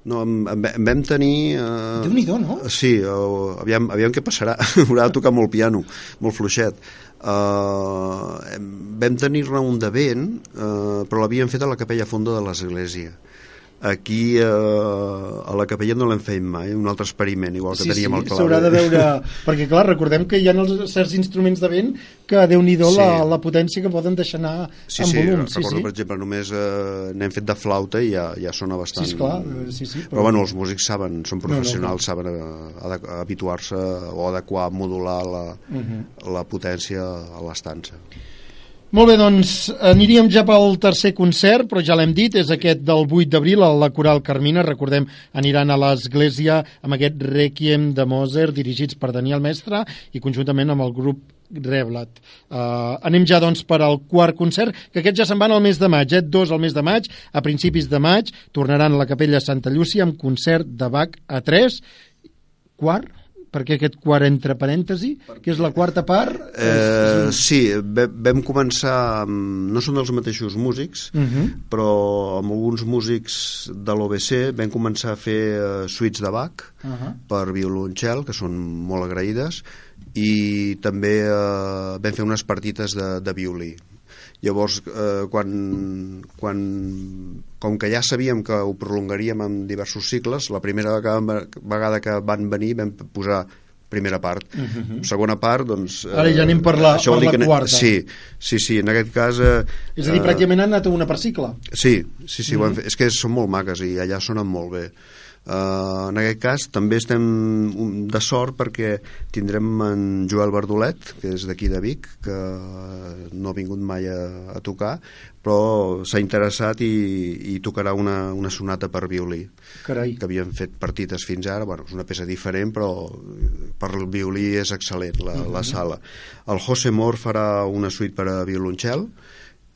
no, en, en, vam tenir... Eh, Déu-n'hi-do, no? Sí, uh, aviam, aviam què passarà. Haurà de tocar molt piano, molt fluixet. Uh, vam tenir-ne un de vent, uh, però l'havíem fet a la capella fonda de l'església aquí eh, a la capella no l'hem fet mai, un altre experiment, igual que sí, teníem sí, el clave. s'haurà de veure... perquè, clar, recordem que hi ha els, certs instruments de vent que, déu nhi sí. la, la potència que poden deixar anar sí, en sí, volum. Sí, recordo, per exemple, només eh, n'hem fet de flauta i ja, ja sona bastant... Sí, esclar, sí, sí. Però... però, bueno, els músics saben, són professionals, no, no, no. saben eh, habituar-se o adequar, modular la, uh. -huh. la potència a l'estança. Molt bé, doncs aniríem ja pel tercer concert, però ja l'hem dit, és aquest del 8 d'abril a la Coral Carmina, recordem, aniran a l'església amb aquest Requiem de Mozart, dirigits per Daniel Mestre i conjuntament amb el grup Reblat. Uh, anem ja, doncs, per al quart concert, que aquests ja se'n van al mes de maig, eh? dos al mes de maig, a principis de maig, tornaran a la capella Santa Llúcia amb concert de Bach a 3, quart, perquè aquest quart entre parèntesi, que és la quarta part... Eh, sí, vam començar... Amb, no són els mateixos músics, uh -huh. però amb alguns músics de l'OBC vam començar a fer uh, suites de Bach uh -huh. per violoncel, que són molt agraïdes, i també eh, vam fer unes partites de, de violí. Llavors, eh, quan, quan, com que ja sabíem que ho prolongaríem en diversos cicles, la primera vegada que van venir vam posar primera part. Uh -huh. Segona part, doncs... Ara ja anem per la, per la que, quarta. Sí, sí, sí, en aquest cas... Eh, és a dir, pràcticament han anat una per cicle. Sí, sí, sí, uh -huh. fet. és que són molt maques i allà sonen molt bé. Uh, en aquest cas també estem de sort perquè tindrem en Joel Verdolet, que és d'aquí de Vic, que no ha vingut mai a, a tocar, però s'ha interessat i, i tocarà una, una sonata per violí. Carai. Que havien fet partites fins ara, bueno, és una peça diferent, però per el violí és excel·lent la, uh -huh. la sala. El José Mor farà una suite per a violoncel,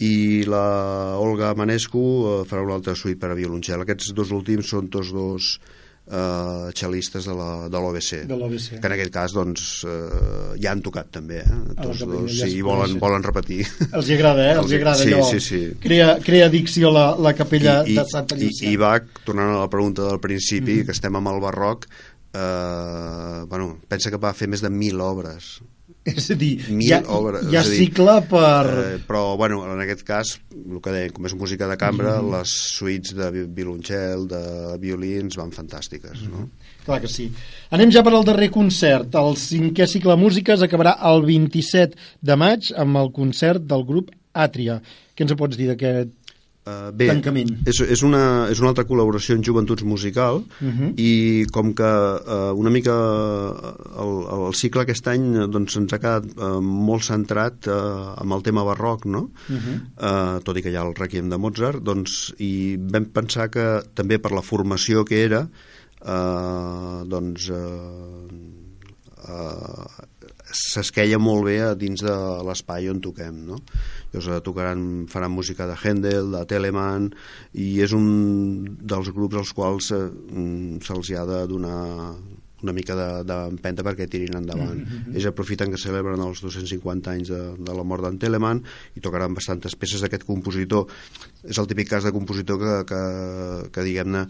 i la Olga Manescu farà una altra suite per a violoncel. Aquests dos últims són tots dos eh, xelistes de l'OBC de l'OBC que en aquest cas doncs eh, ja han tocat també eh? tots capella, dos, ja sí, volen, volen repetir els hi agrada, eh? els, els hi agrada sí, allò sí, sí. Crea, crea dicció la, la capella I, de Santa Llúcia i, i Bach, tornant a la pregunta del principi mm -hmm. que estem amb el barroc eh, bueno, pensa que va fer més de mil obres és a dir, mil hi ha, obres, hi ha dir, cicle per... Eh, però, bueno, en aquest cas, el que dèiem, com és música de cambra, mm -hmm. les suites de vi- violoncel, de violins, van fantàstiques, mm -hmm. no? Clar que sí. Anem ja per al darrer concert. El cinquè cicle de músiques acabarà el 27 de maig amb el concert del grup Àtria. Què ens pots dir d'aquest Uh, bé, Tancament. És, és, una, és una altra col·laboració en Joventuts Musical Uh -huh. i com que uh, una mica uh, el, el cicle aquest any doncs ens ha quedat uh, molt centrat uh, amb el tema barroc, no? Uh -huh. uh, tot i que hi ha el Requiem de Mozart, doncs, i vam pensar que també per la formació que era, uh, doncs, uh, uh, s'esqueia molt bé a dins de l'espai on toquem, no? Llavors eh, tocaran, faran música de Händel, de Telemann, i és un dels grups als quals eh, mm, se'ls ha de donar una mica d'empenta de, perquè tirin endavant. Mm -hmm. Ells aprofiten que celebren els 250 anys de, de la mort d'en Telemann i tocaran bastantes peces d'aquest compositor. És el típic cas de compositor que, que, que diguem-ne,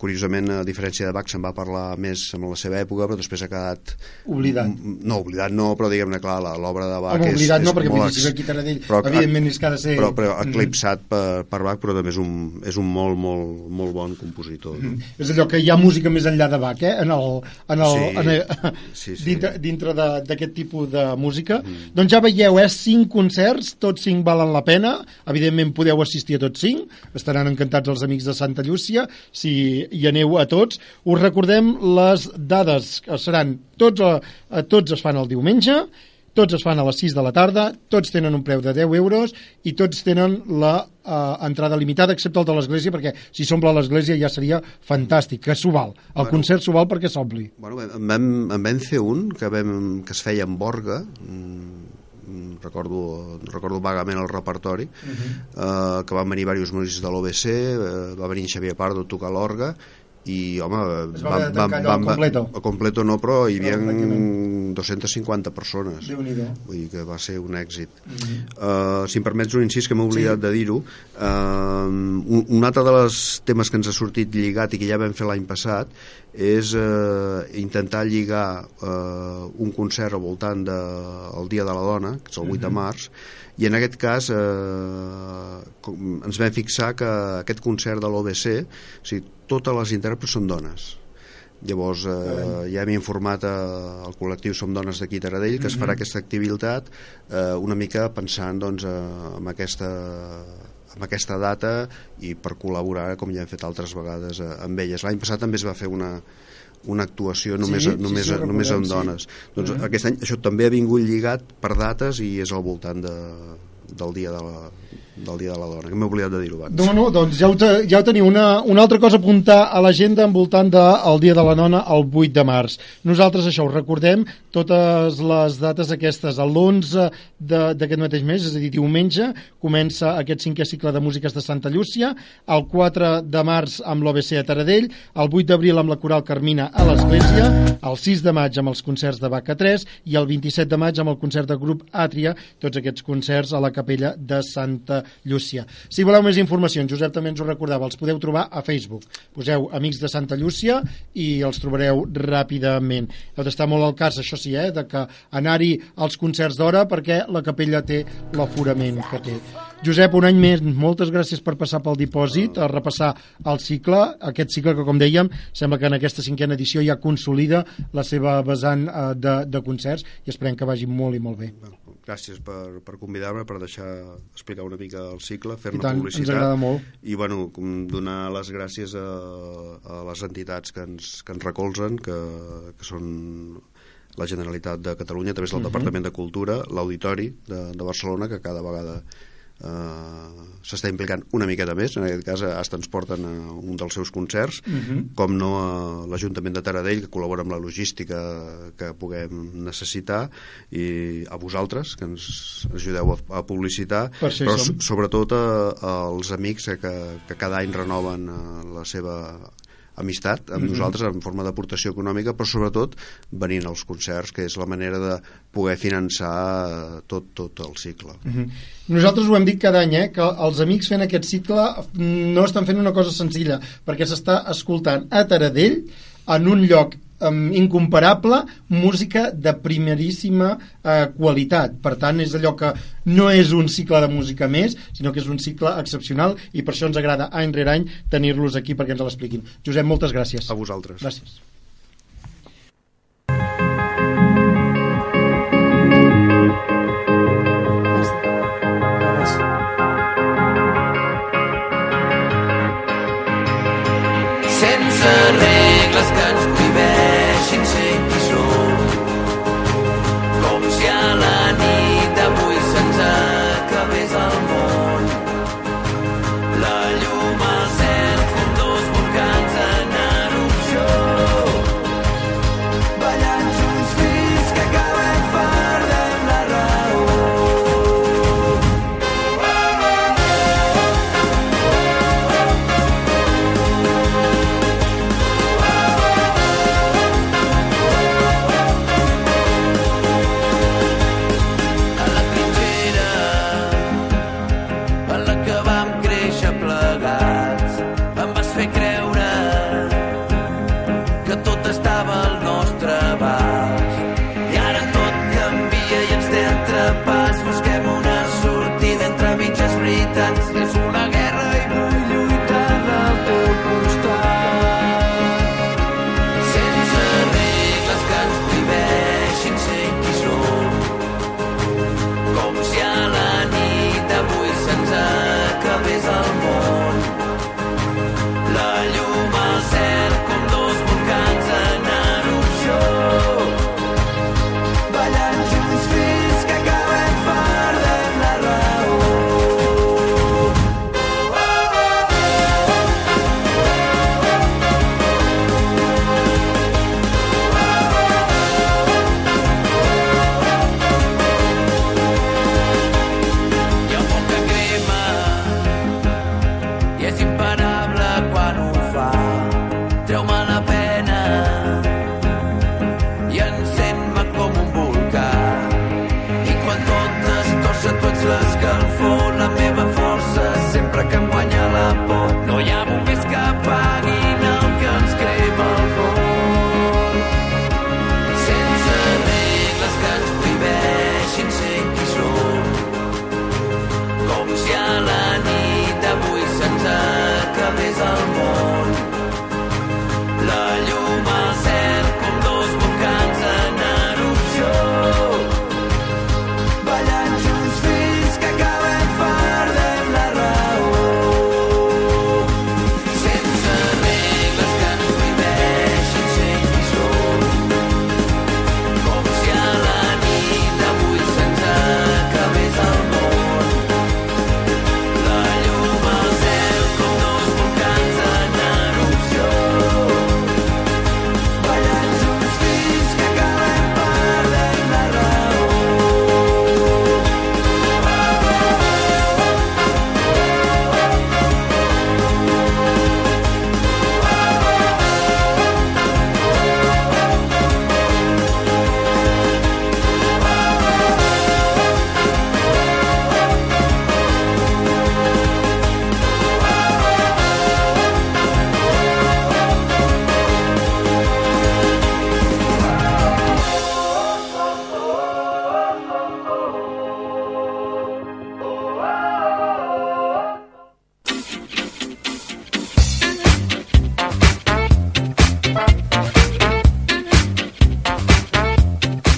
curiosament, a diferència de Bach, se'n va parlar més en la seva època, però després ha quedat... Oblidat. No, oblidat no, però diguem-ne, clar, l'obra de Bach Home, és, oblidat és no, perquè molt ex- aquí Taradell, però- evidentment és que ha de ser... Però, però eclipsat per, per Bach, però també és un, és un molt, molt, molt bon compositor. No? És allò que hi ha música més enllà de Bach, eh? En el, en el, Sí, en el, sí, sí. dintre, dintre de- d'aquest tipus de música. Mm. Doncs ja veieu, eh? Cinc concerts, tots cinc valen la pena. Evidentment podeu assistir a tots cinc. Estaran encantats els amics de Santa Llúcia si hi aneu a tots. Us recordem les dades que seran tots, a, a tots es fan el diumenge, tots es fan a les 6 de la tarda, tots tenen un preu de 10 euros i tots tenen la uh, entrada limitada, excepte el de l'església, perquè si s'omple l'església ja seria fantàstic, que s'ho val. El Bueno. concert s'ho val perquè s'ompli. Bueno, en vam, en vam fer un que, vam, que es feia en Borga, mm, recordo, recordo vagament el repertori, uh -huh. eh, que van venir diversos músics de l'OBC, eh, va venir en Xavier Pardo a tocar l'orga, i home es va, va, va, va, completo. a completo no però hi havia 250 persones vull dir que va ser un èxit mm -hmm. uh, si em permets un incís que m'he oblidat sí. de dir-ho uh, un, un altre dels temes que ens ha sortit lligat i que ja vam fer l'any passat és uh, intentar lligar uh, un concert al voltant del de, Dia de la Dona que és el 8 mm -hmm. de març i en aquest cas eh, ens vam fixar que aquest concert de l'OBC o sigui, totes les intèrprets són dones llavors eh, ja hem informat eh, el col·lectiu Som Dones d'aquí Taradell que es farà mhm. aquesta activitat eh, una mica pensant doncs, eh, en aquesta amb aquesta data i per col·laborar com ja hem fet altres vegades eh, amb elles. L'any passat també es va fer una, una actuació només, sí, només, sí, sí, només amb dones. Sí. Doncs uh -huh. aquest any això també ha vingut lligat per dates i és al voltant de, del dia de la, del Dia de la Dona, que m'he oblidat de dir-ho abans. No, no, doncs ja ho, te, ja ho teniu. Una, una altra cosa a apuntar a l'agenda envoltant del Dia de la Dona el 8 de març. Nosaltres això ho recordem, totes les dates aquestes. L'11 d'aquest mateix mes, és a dir, diumenge, comença aquest cinquè cicle de músiques de Santa Llúcia, el 4 de març amb l'OBC a Taradell, el 8 d'abril amb la Coral Carmina a l'Església, el 6 de maig amb els concerts de Baca 3 i el 27 de maig amb el concert de grup Àtria, tots aquests concerts a la capella de Santa Llúcia. Si voleu més informació, en Josep també ens ho recordava, els podeu trobar a Facebook. Poseu Amics de Santa Llúcia i els trobareu ràpidament. Heu d'estar molt al cas, això sí, eh, de que anar-hi als concerts d'hora perquè la capella té l'aforament que té. Josep, un any més, moltes gràcies per passar pel dipòsit, a repassar el cicle, aquest cicle que, com dèiem, sembla que en aquesta cinquena edició ja consolida la seva vessant eh, de, de concerts i esperem que vagi molt i molt bé. Gràcies per, per convidar-me, per deixar explicar una mica el cicle, fer-ne publicitat. Ens agrada molt. I, bueno, donar les gràcies a, a les entitats que ens, que ens recolzen, que, que són la Generalitat de Catalunya a través del uh mhm. -huh. Departament de Cultura, l'Auditori de, de Barcelona, que cada vegada eh, s'està implicant una miqueta més, en aquest cas hasta ens porten a un dels seus concerts, uh mhm. -huh. com no a l'Ajuntament de Taradell, que col·labora amb la logística que puguem necessitar, i a vosaltres, que ens ajudeu a, a publicitar, però som. sobretot a, als amics que, que cada any renoven eh, la seva amistat amb mm -hmm. nosaltres en forma d'aportació econòmica, però sobretot venint als concerts, que és la manera de poder finançar tot, tot el cicle. Mm -hmm. Nosaltres ho hem dit cada any, eh, que els amics fent aquest cicle no estan fent una cosa senzilla, perquè s'està escoltant a Taradell en un lloc um, incomparable, música de primeríssima uh, qualitat. Per tant, és allò que no és un cicle de música més, sinó que és un cicle excepcional i per això ens agrada any rere any tenir-los aquí perquè ens l'expliquin. Josep, moltes gràcies. A vosaltres. Gràcies.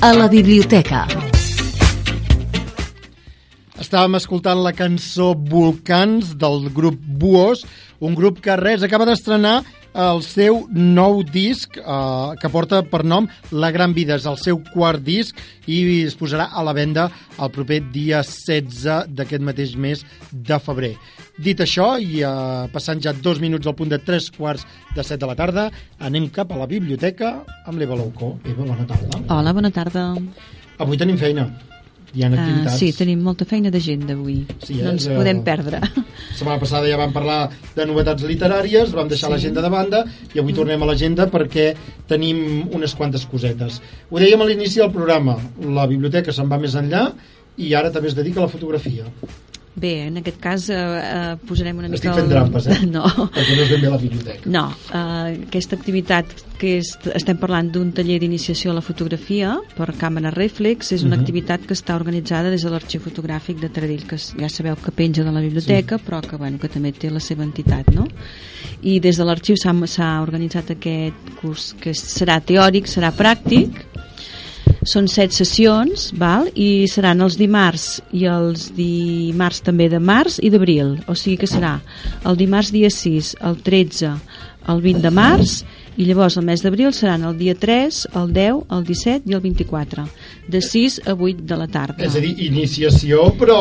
A la biblioteca. Estàvem escoltant la cançó Volcans del grup Buos, un grup que res acaba d'estrenar el seu nou disc eh, que porta per nom La Gran Vida. És el seu quart disc i es posarà a la venda el proper dia 16 d'aquest mateix mes de febrer. Dit això, i eh, passant ja dos minuts al punt de tres quarts de set de la tarda, anem cap a la biblioteca amb l'Eva Laucó. Eva, bona tarda. Hola, bona tarda. Avui tenim feina. Hi ha Uh, activitats. sí, tenim molta feina d'agenda avui. Sí, eh? no ens Ja- podem perdre. La setmana passada ja vam parlar de novetats literàries, vam deixar sí. l'agenda de banda i avui tornem a l'agenda perquè tenim unes quantes cosetes. Ho dèiem a l'inici del programa, la biblioteca se'n va més enllà i ara també es dedica a la fotografia. Bé, en aquest cas eh, eh, posarem una Estic mica... fent trampes, eh? No, Perquè no és ben bé la biblioteca. no. Eh, aquesta activitat que és, estem parlant d'un taller d'iniciació a la fotografia per càmera reflex, és una Mhm. activitat que està organitzada des de l'arxiu fotogràfic de Taradell, que ja sabeu que penja de la biblioteca, sí. però que, bueno, que també té la seva entitat, no? I des de l'arxiu s'ha s'ha organitzat aquest curs que serà teòric, serà pràctic, són set sessions val? i seran els dimarts i els dimarts també de març i d'abril o sigui que serà el dimarts dia 6 el 13, el 20 de març i llavors el mes d'abril seran el dia 3, el 10, el 17 i el 24 de 6 a 8 de la tarda És a dir, iniciació, però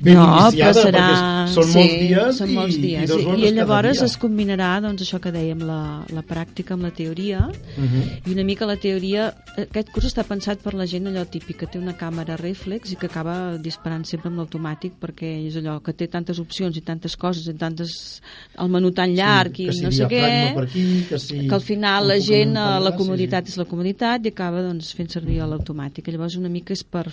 ben no, iniciada, serà... són sí, molts dies, són i, molts i dies. dos I, hores i llavors es combinarà doncs, això que dèiem, la, la pràctica amb la teoria Uh -huh. i una mica la teoria aquest curs està pensat per la gent allò típic que té una càmera reflex i que acaba disparant sempre amb l'automàtic perquè és allò que té tantes opcions i tantes coses i tantes el menú tan llarg que i si no sé què aquí, que si que al final la gent, eh, la comoditat sí, és la comoditat i acaba doncs, fent servir l'automàtic. Llavors una mica és per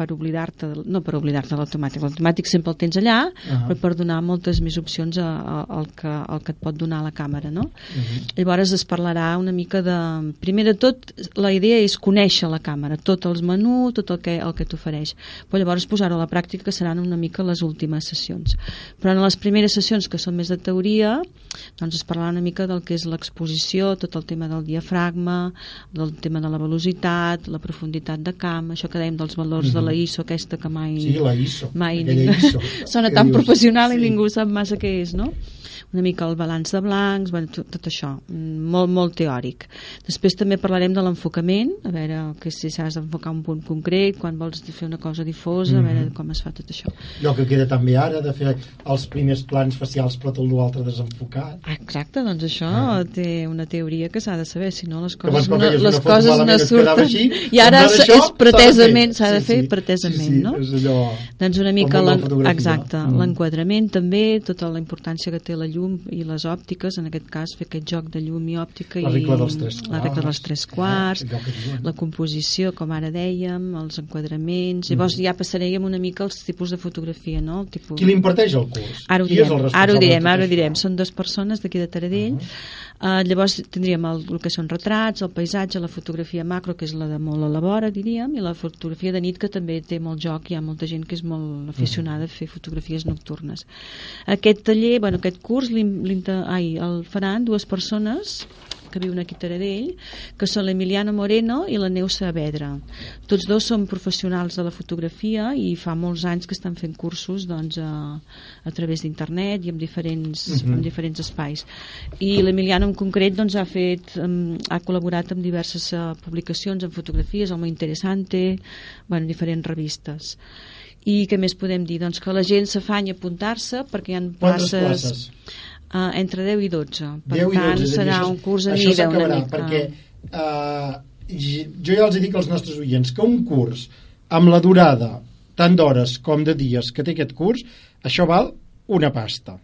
per oblidar-te, no per oblidar-te de l'automàtic, l'automàtic sempre el tens allà, Ah. però per donar moltes més opcions a, a, al, que, al que et pot donar la càmera, no? Mhm. Llavors es parlarà una mica de... Primer de tot, la idea és conèixer la càmera, tot els menús, tot el que, el que t'ofereix. Però llavors posar-ho a la pràctica que seran una mica les últimes sessions. Però en les primeres sessions, que són més de teoria, doncs es parlarà una mica del que és l'exposició, tot el tema del diafragma, del tema de la velocitat, la profunditat de camp, això que dèiem dels valors de la ISO, aquesta que mai... Sí, la ISO. mai ningú... ISO. sona tan professional i sí. ningú sap massa què és, no? Una mica el balanç de blancs, bueno, tot, tot això, mm, molt, molt teòric. Després també parlarem de l'enfocament, a veure que si s'has d'enfocar un punt concret, quan vols fer una cosa difosa, a Mhm. veure com es fa tot això. Allò que queda també ara, de fer els primers plans facials però tot l'altre desenfocat. Exacte, doncs això Ah. té una teoria que s'ha de saber, si no les coses no, les coses no surten. així, I ara això és s'ha de pretesament, fer. s'ha de Sí, fer sí. pretesament, Sí, sí, no? és allò... Doncs una mica món de la l'en- fotografia. exacte, Mm. l'enquadrament també, tota la importància que té la llum i les òptiques, en aquest cas fer aquest joc de llum i òptica La i regla dels tres la regla dels tres quarts, Eh, la composició, com ara dèiem, els enquadraments, llavors ja passaríem una mica als tipus de fotografia, no? El tipus... Mm. Qui l'imparteix el curs? Ara ho Qui direm, el ara ho direm, ara ho direm. Són dues persones d'aquí de Taradell. Uh llavors tindríem el, el que són retrats, el paisatge, la fotografia macro, que és la de molt a la vora, diríem, i la fotografia de nit, que també té molt joc. Hi ha molta gent que és molt aficionada a fer fotografies nocturnes. Aquest taller, bueno, aquest curs, l'im- l'inter- ai, el faran dues persones que viuen aquí a Taradell, que són l'Emiliana Moreno i la Neus Saavedra. Tots dos són professionals de la fotografia i fa molts anys que estan fent cursos doncs, a, a través d'internet i en diferents, Mhm. en diferents espais. I l'Emiliana en concret doncs, ha, fet, um, ha col·laborat amb diverses uh, publicacions en fotografies, Mo Interessante, bueno, diferents revistes. I què més podem dir? Doncs que la gent s'afanya a apuntar-se perquè hi ha places... places? Uh, entre 10 i 12. Per 10 i 12, tant, és a dir, serà això- un curs a mida una mica. perquè eh, jo ja els dic als nostres oients que un curs amb la durada tant d'hores com de dies que té aquest curs, això val una pasta.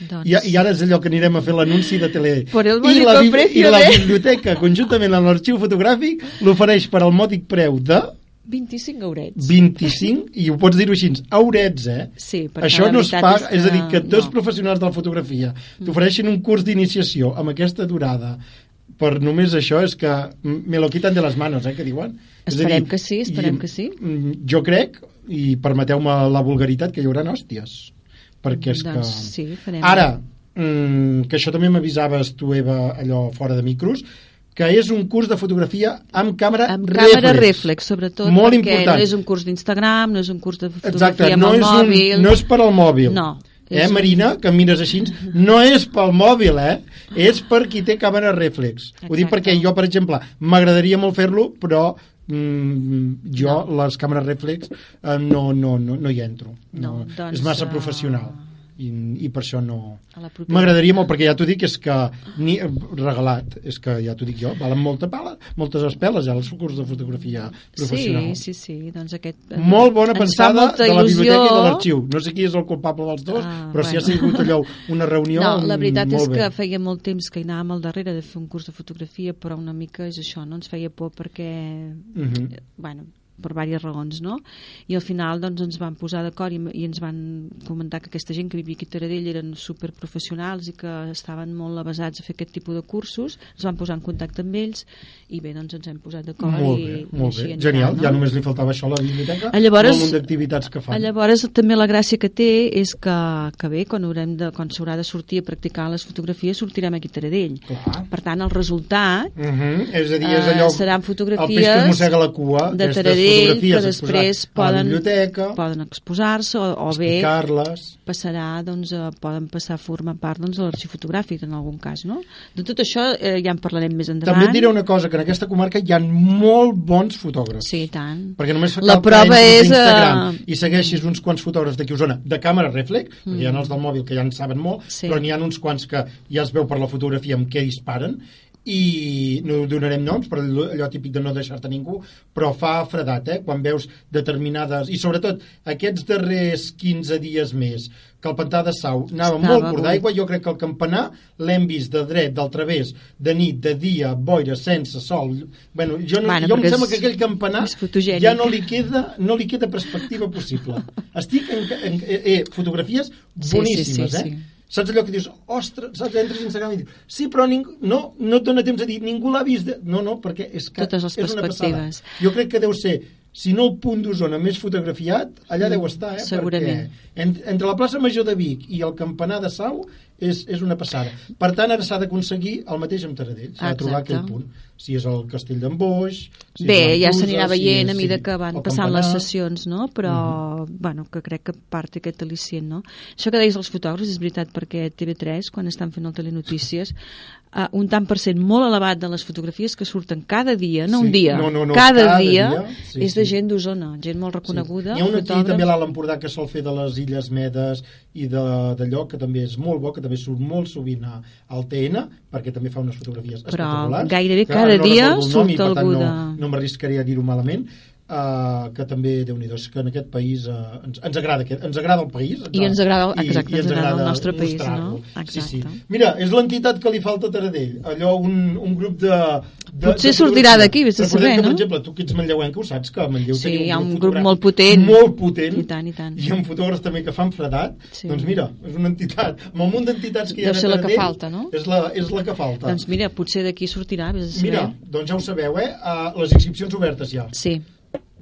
Doncs... I, I ara és allò que anirem a fer l'anunci de tele. Por el I la, precio I la de- biblioteca, conjuntament amb l'arxiu fotogràfic, l'ofereix per al mòdic preu de 25 eurets. 25, i ho pots dir-ho així, eurets, eh? Sí, Això la no es paga, és és, a dir, que que dos no. professionals de la fotografia t'ofereixin un curs d'iniciació amb aquesta durada per només això és que me lo quitan de les manos, eh, que diuen. És a Esperem que sí, esperem i, que sí. mm, Jo crec, i permeteu-me la vulgaritat, que hi haurà hòsties. Perquè és doncs que... sí, farem. Ara, mm, que això també m'avisaves tu, Eva, allò fora de micros, que és un curs de fotografia amb càmera amb reflex. càmera reflex, sobretot, Molt perquè important. no és un curs d'Instagram, no és un curs de fotografia Exacte, amb no el és, mòbil. un, no és per al mòbil. No, Eh, un- Marina, que em mires així, no és pel mòbil, eh? És per qui té càmera reflex. Ho dic Exacte. perquè jo, per exemple, m'agradaria molt fer-lo, però mm, jo, no. les càmeres reflex, eh, no, no, no, no hi entro. No, doncs, és massa eh, professional. I, i per això no... M'agradaria molt, perquè ja t'ho dic, és que ni, regalat, és que ja t'ho dic jo, valen molta pala, moltes espeles ja els curs de fotografia professional. Sí, sí, sí, doncs aquest... Molt bona ens pensada de la il·lusió. biblioteca i de l'arxiu. No sé qui és el culpable dels dos, Ah, però si ha bueno. sigut allò una reunió... No, la veritat molt és bé. que feia molt temps que hi anàvem al darrere de fer un curs de fotografia, però una mica és això, no ens feia por perquè, Mhm. bueno, per diverses raons, no? I al final doncs, ens van posar d'acord i, i ens van comentar que aquesta gent que vivia aquí a Taradell eren superprofessionals i que estaven molt avasats a fer aquest tipus de cursos, ens van posar en contacte amb ells i bé, doncs ens hem posat d'acord Molt bé, i molt bé. anirà, Genial, no? ja només li faltava això a la biblioteca. Ah, llavors- un munt d'activitats que fan. Llavors també la gràcia que té és que, que bé, quan haurem de, quan s'haurà de sortir a practicar les fotografies sortirem aquí a Taradell. Clar. Per tant, el resultat Uh -huh. És a dir, és Eh, allò... seran El peix fotografies que mossega la cua. de Taradell fotografies que després a poden, poden exposar-se o, o bé passarà, doncs, eh, poden passar a formar part doncs, de l'arxiu fotogràfic en algun cas, no? De tot això eh, ja en parlarem més endavant. També et diré una cosa, que en aquesta comarca hi ha molt bons fotògrafs. Sí, tant. Perquè només La prova és, Instagram eh, i segueixis uns quants fotògrafs d'aquí a Osona de càmera reflex, mm. perquè hi ha els del mòbil que ja en saben molt, Sí. però n'hi ha uns quants que ja es veu per la fotografia amb què disparen i no donarem noms per allò típic de no deixar-te ningú però fa fredat, eh? quan veus determinades i sobretot aquests darrers 15 dies més que el pantà de Sau anava Estava molt curt d'aigua jo crec que el campanar l'hem vist de dret, del través de nit, de dia, boira, sense sol bueno, jo, no, Bueno, jo em sembla que aquell campanar ja no li queda, no li queda perspectiva possible. Estic en, en, eh, eh, fotografies Sí, boníssimes, sí, sí, eh? sí. Saps allò que dius, ostres, saps, entres a Instagram i dius, sí, però ningú, no, no et dona temps a dir, ningú l'ha vist. De... No, no, perquè és que Totes les és una passada. Jo crec que deu ser, si no el punt d'Osona més fotografiat, allà deu estar, eh? segurament. Perquè en, entre la plaça Major de Vic i el campanar de Sau és, és una passada. Per tant, ara s'ha d'aconseguir el mateix amb Taradell. S'ha de trobar aquell punt. Si és el Castell d'en Boix... Si Bé, ja s'anirà si veient és- a mida sí, que van passant les sessions, no? Però, bueno, que crec que part aquest al·licient, no? Això que deies dels fotògrafs és veritat perquè TV3, quan estan fent el Telenotícies, uh, un tant per cent molt elevat de les fotografies que surten cada dia, no Sí, un dia, no, no, no, cada, cada dia, dia, sí, és de sí. gent d'Osona, gent molt reconeguda. N'hi ha un aquí fotògraf. també a l'Alt Empordà que sol fer de les Illes Medes i de- d'allò que també és molt bo, que també surt molt sovint a, al TN, perquè també fa unes fotografies Però espectaculars. gairebé que cada no dia surt algú no, de- no m'arriscaré a dir-ho malament, uh, que també, déu nhi que en aquest país uh, ens, ens, agrada, aquest, ens agrada el país I ens agrada- i, exacte, i ens agrada el nostre país, no? Sí, sí. Exacte. Mira, és l'entitat que li falta a Taradell, allò, un, un grup de... de Potser de sortirà d'aquí, vés a saber, que, no? Per exemple, tu que ets manlleuenca ho saps, que a Manlleu Sí, hi ha un grup fotogràfic molt potent. Molt potent. I tant, i tant. I amb fotògrafs també que fan fredat. Sí. Doncs mira, és una entitat, amb un munt d'entitats que hi ha Deu a ser la que Taradell, falta, no? És la, és la que falta. Doncs mira, potser d'aquí sortirà, vés a saber. mira, doncs ja ho sabeu, eh? Uh, les inscripcions obertes ja. Sí,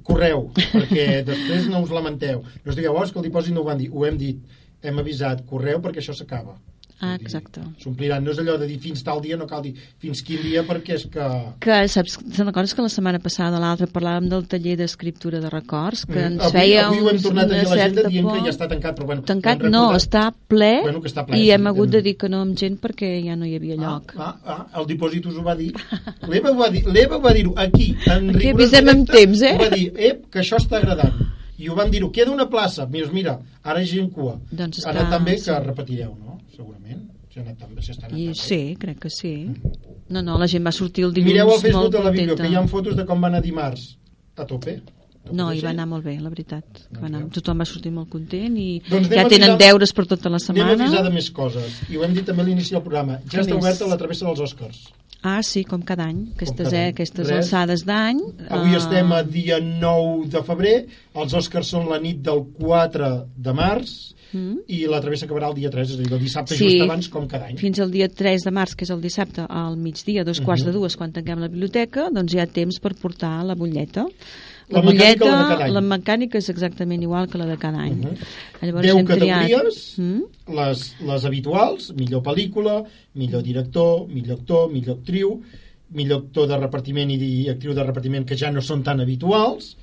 Correu, perquè després no us lamenteu. No us digueu, oh, és que el dipòsit no ho van dir. Ho hem dit, hem avisat, correu perquè això s'acaba. Ah, exacte. S'ompliran, no és allò de dir fins tal dia, no cal dir fins quin dia, perquè és que... que saps, te'n recordes que la setmana passada l'altra parlàvem del taller d'escriptura de records que ens Mm, avui, feia avui ho hem uns- tornat a dir a l'agenda certa dient por. que ja està tancat, però bueno... tancat no, està ple, Bueno, que està ple, i sí, hem hagut de dir que no amb gent perquè ja no hi havia lloc Ah, ah, ah, el dipòsit us ho va dir. L'Eva va dir, l'Eva ho va dir-ho aquí, en Aquí rigorós avisem amb temps, eh? Va dir, ep, que això està agradant. I ho van dir-ho, queda una plaça. Mira, mira, ara hi ha gent cua. Doncs està- anat tan bé que repetireu, no? Segurament. Si ha anat si està anat i sí, crec que sí no, no, la gent va sortir el dilluns mireu al Facebook de la contenta. que hi ha fotos de com va anar dimarts. A tope. No, hi va anar molt bé, la veritat que va anar, tothom va sortir molt content i Doncs ja tenen avisar- deures per tota la Anem a setmana avisar de més coses. I ho hem dit també a l'inici del programa. Ja Què està més? oberta la travessa dels Oscars. ah sí, com cada any aquestes, cada eh, any. aquestes Res. alçades d'any Avui ah, estem a dia 9 de febrer, els Oscars són la nit del 4 de març Mm. i la travessa acabarà el dia 3, és a dir, el dissabte Sí. just abans, com cada any. fins al dia 3 de març, que és el dissabte, al migdia, dos quarts Mhm. de dues, quan tanquem la biblioteca, doncs hi ha temps per portar la butlleta. La La, mecànica, butlleta, la cada any. la mecànica és exactament igual que la de cada any. Mhm. Llavors 10 hem triat... categories, Mm? les, les habituals, millor pel·lícula, millor director, millor actor, millor actriu, millor actor de repartiment i actriu de repartiment que ja no són tan habituals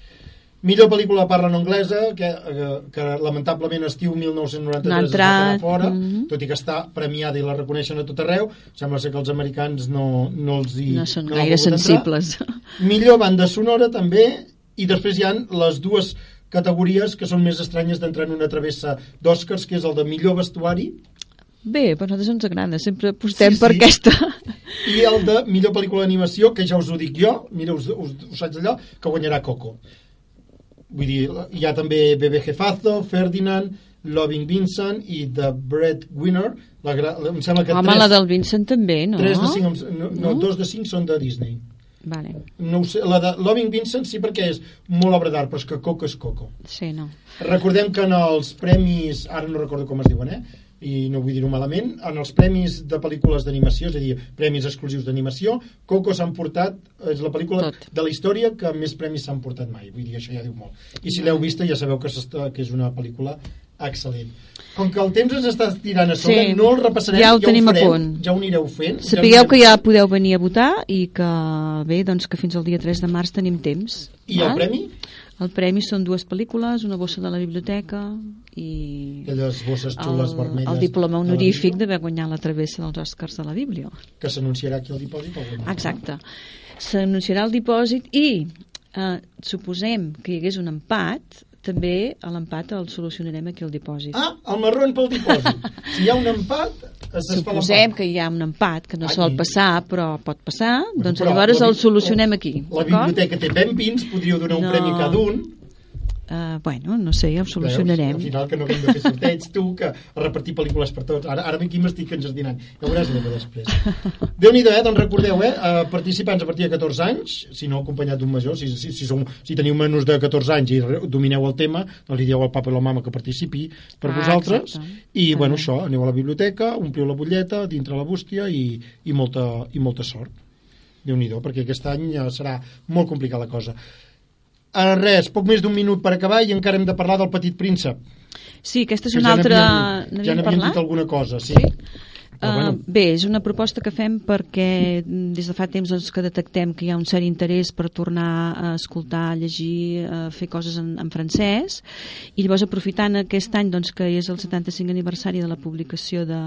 millor pel·lícula parla no anglesa que, que, que lamentablement estiu 1993 No es va fora mhm. tot i que està premiada i la reconeixen a tot arreu sembla ser que els americans no, no els hi No són no gaire volgut entrar. sensibles. millor banda sonora també i després hi han les dues categories que són més estranyes d'entrar en una travessa d'Oscars que és el de millor vestuari Bé, però a nosaltres ens agrada, sempre apostem Sí, per sí. aquesta. i el de millor pel·lícula d'animació, que ja us ho dic jo, mira, us, us, us faig allò, que guanyarà Coco. Vull dir, hi ha també Bebé Jefazo, Ferdinand, Loving Vincent i The Breadwinner. La, gra- em sembla que Home, tres, la del Vincent també, no? tres de cinc, no, no, No? dos de cinc són de Disney. Vale, No sé, la de Loving Vincent sí perquè és molt obra d'art, però és que Coco és Coco. sí, no. Recordem que en els premis, ara no recordo com es diuen, eh? I no vull dir-ho malament, en els premis de pel·lícules d'animació, és a dir, premis exclusius d'animació, Coco s'han portat, és la pel·lícula Tot. de la història que més premis s'han portat mai, vull dir, això ja diu molt. I si l'heu vista ja sabeu que, que és una pel·lícula excel·lent. Com que el temps ens està tirant a sobre, Sí, no el repassarem, ja ho tenim a farem, punt. ja ho anireu fent. Sapigueu ja que ja podeu venir a votar i que, bé, doncs que fins al dia 3 de març tenim temps. I el val? premi? El premi són dues pel·lícules, una bossa de la biblioteca i Aquelles bosses xules el, vermelles. el diploma honorífic d'haver guanyat la travessa dels Oscars de la Bíblia. Que s'anunciarà aquí al dipòsit. algun. Exacte. S'anunciarà el dipòsit i eh, suposem que hi hagués un empat, també a l'empat el solucionarem aquí al dipòsit. Ah, el marrón pel dipòsit. Si hi ha un empat, es Suposem que hi ha un empat que no Aquí. sol passar, però pot passar, doncs Però llavors la el solucionem aquí. La biblioteca té ben pins, podríeu donar un No. premi a cada un. Uh, bueno, no sé, ja ho Veus? solucionarem. Al final que no hem de fer sorteig, tu, que a repartir pel·lícules per tots. Ara, ara aquí m'estic enjardinant. Ja veuràs l'Eva després. Déu-n'hi-do, eh? Doncs recordeu, eh? Uh, participants a partir de 14 anys, si no acompanyat d'un major, si, si, si, som, si teniu menys de 14 anys i domineu el tema, doncs li dieu al papa i la mama que participi per Ah, vosaltres. exacte. I, Ah. bueno, això, aneu a la biblioteca, ompliu la butlleta, dintre la bústia i, i, molta, i molta sort. déu nhi perquè aquest any eh, serà molt complicada la cosa. Uh, res, poc més d'un minut per acabar i encara hem de parlar del Petit Príncep. Sí, aquesta és una ja altra... n'havíem- Ja n'havíem dit alguna cosa, sí. Sí? Uh, bueno. bé, és una proposta que fem perquè des de fa temps doncs, que detectem que hi ha un cert interès per tornar a escoltar, a llegir, a fer coses en, en francès i llavors aprofitant aquest any doncs, que és el 75 aniversari de la publicació de,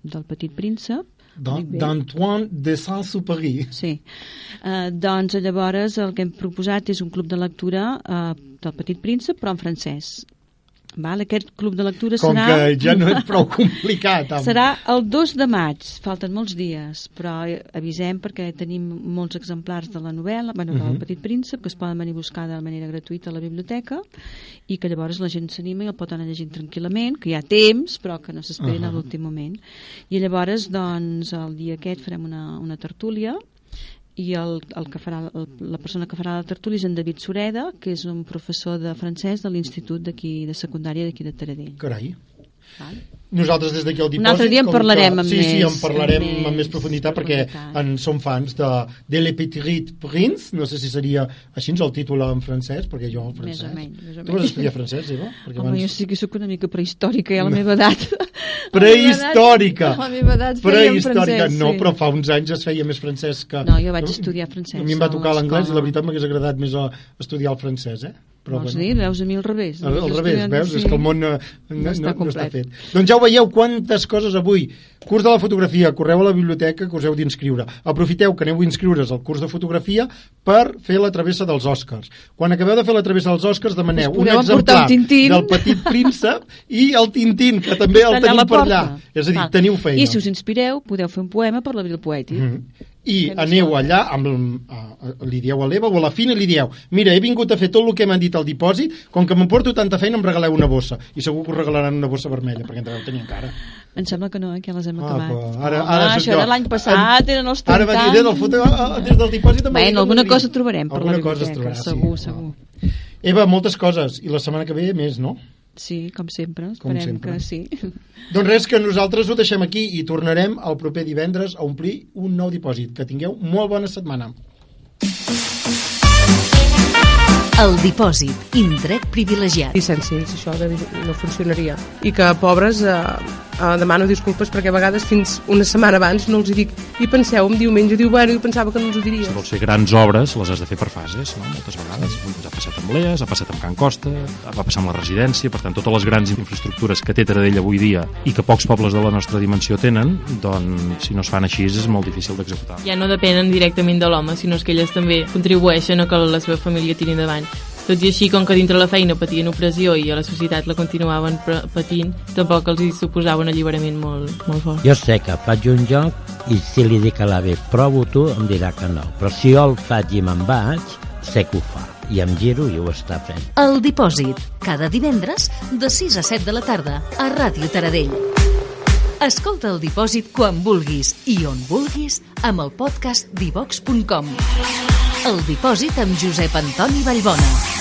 del Petit Príncep? D'Antoine de Saint-Supéry. Sí. Uh, doncs llavors el que hem proposat és un club de lectura uh, del Petit Príncep però en francès. Val? Aquest club de lectura Com serà... que ja no és prou complicat. Amb... Serà el 2 de maig, falten molts dies, però avisem perquè tenim molts exemplars de la novel·la, bueno, del Mhm. Petit Príncep, que es poden venir a buscar de manera gratuïta a la biblioteca i que llavors la gent s'anima i el pot anar llegint tranquil·lament, que hi ha temps, però que no s'esperen Ahà. a l'últim moment. I llavors, doncs, el dia aquest farem una, una tertúlia i el, el que farà, el, la persona que farà la tertúlia és en David Sureda, que és un professor de francès de l'Institut d'aquí de secundària d'aquí de Taradell. Carai. Val? Nosaltres des d'aquí al dipòsit... Un altre dia en parlarem que, amb sí, Sí, més- en parlarem amb amb, més més profunditat perquè en som fans de, de Le Petit Prince, no sé si seria així el títol en francès, perquè jo Més francès... o menys, més o Tu vas menys. estudiar francès, Eva? Perquè Home, jo sí que sóc una mica prehistòrica, ja a la meva edat. Prehistòrica! A la meva edat fèiem Prehistòrica, francès, no, sí. però fa uns anys es feia més francès que... No, jo vaig estudiar francès A mi em va tocar l'anglès i la veritat m'hagués agradat més estudiar el francès, eh? Vols dir? Veus a mi al revés. Al, al revés, veus? sí. És que el món no, no, està no està fet. Doncs ja ho veieu, quantes coses avui. Curs de la fotografia, correu a la biblioteca que us heu d'inscriure. Aprofiteu que aneu a inscriure's al curs de fotografia per fer la travessa dels Oscars. Quan acabeu de fer la travessa dels Oscars demaneu un exemplar un del Petit Príncep i el Tintín, que també el la per allà. És a dir, Val. teniu feina. I si us inspireu, podeu fer un poema per l'abril poètic. Mhm. I aneu allà, amb, a, li dieu a l'Eva o a la Fina li dieu mira, he vingut a fer tot el que m'han dit al dipòsit com que m'emporto tanta feina em regaleu una bossa i segur que us regalaran una bossa vermella perquè en deveu tenir encara Em sembla que no, eh, que ja les hem Ah, acabat. però ara, ara soc això jo. era l'any passat, eren els 30 Ara va dir, del, foto, ah, des del dipòsit... Bueno, alguna cosa trobarem per la Alguna cosa es biblioteca, trobarà, segur, sí. segur. Eva, moltes coses. I la setmana que ve més, no? Sí, com sempre, Com esperem sempre. que sí. Doncs res, que nosaltres ho deixem aquí i tornarem el proper divendres a omplir un nou dipòsit. Que tingueu molt bona setmana. El dipòsit, indret privilegiat. llicències, això de, no funcionaria. I que pobres eh, uh, demano disculpes perquè a vegades fins una setmana abans no els hi dic i penseu en diumenge, diu, bueno, jo pensava que no ens ho diries. Si vols fer grans obres, les has de fer per fases, no? moltes vegades. Ens ha passat amb l'EAS, ha passat amb Can Costa, va passar amb la residència, per tant, totes les grans infraestructures que té Taradell avui dia i que pocs pobles de la nostra dimensió tenen, doncs, si no es fan així, és molt difícil d'executar. Ja no depenen directament de l'home, sinó que elles també contribueixen a que la seva família tiri endavant. Tot i així, com que dintre la feina patien opressió i a la societat la continuaven patint, tampoc els hi suposava un alliberament molt, molt fort. Jo sé que faig un joc i si li dic a l'AVE provo-t'ho, em dirà que no. Però si jo el faig i me'n vaig, sé que ho fa i em giro i ho està fent. El Dipòsit, cada divendres de 6 a 7 de la tarda a Ràdio Taradell. Escolta el Dipòsit quan vulguis i on vulguis amb el podcast divox.com. El Dipòsit amb Josep Antoni Vallbona.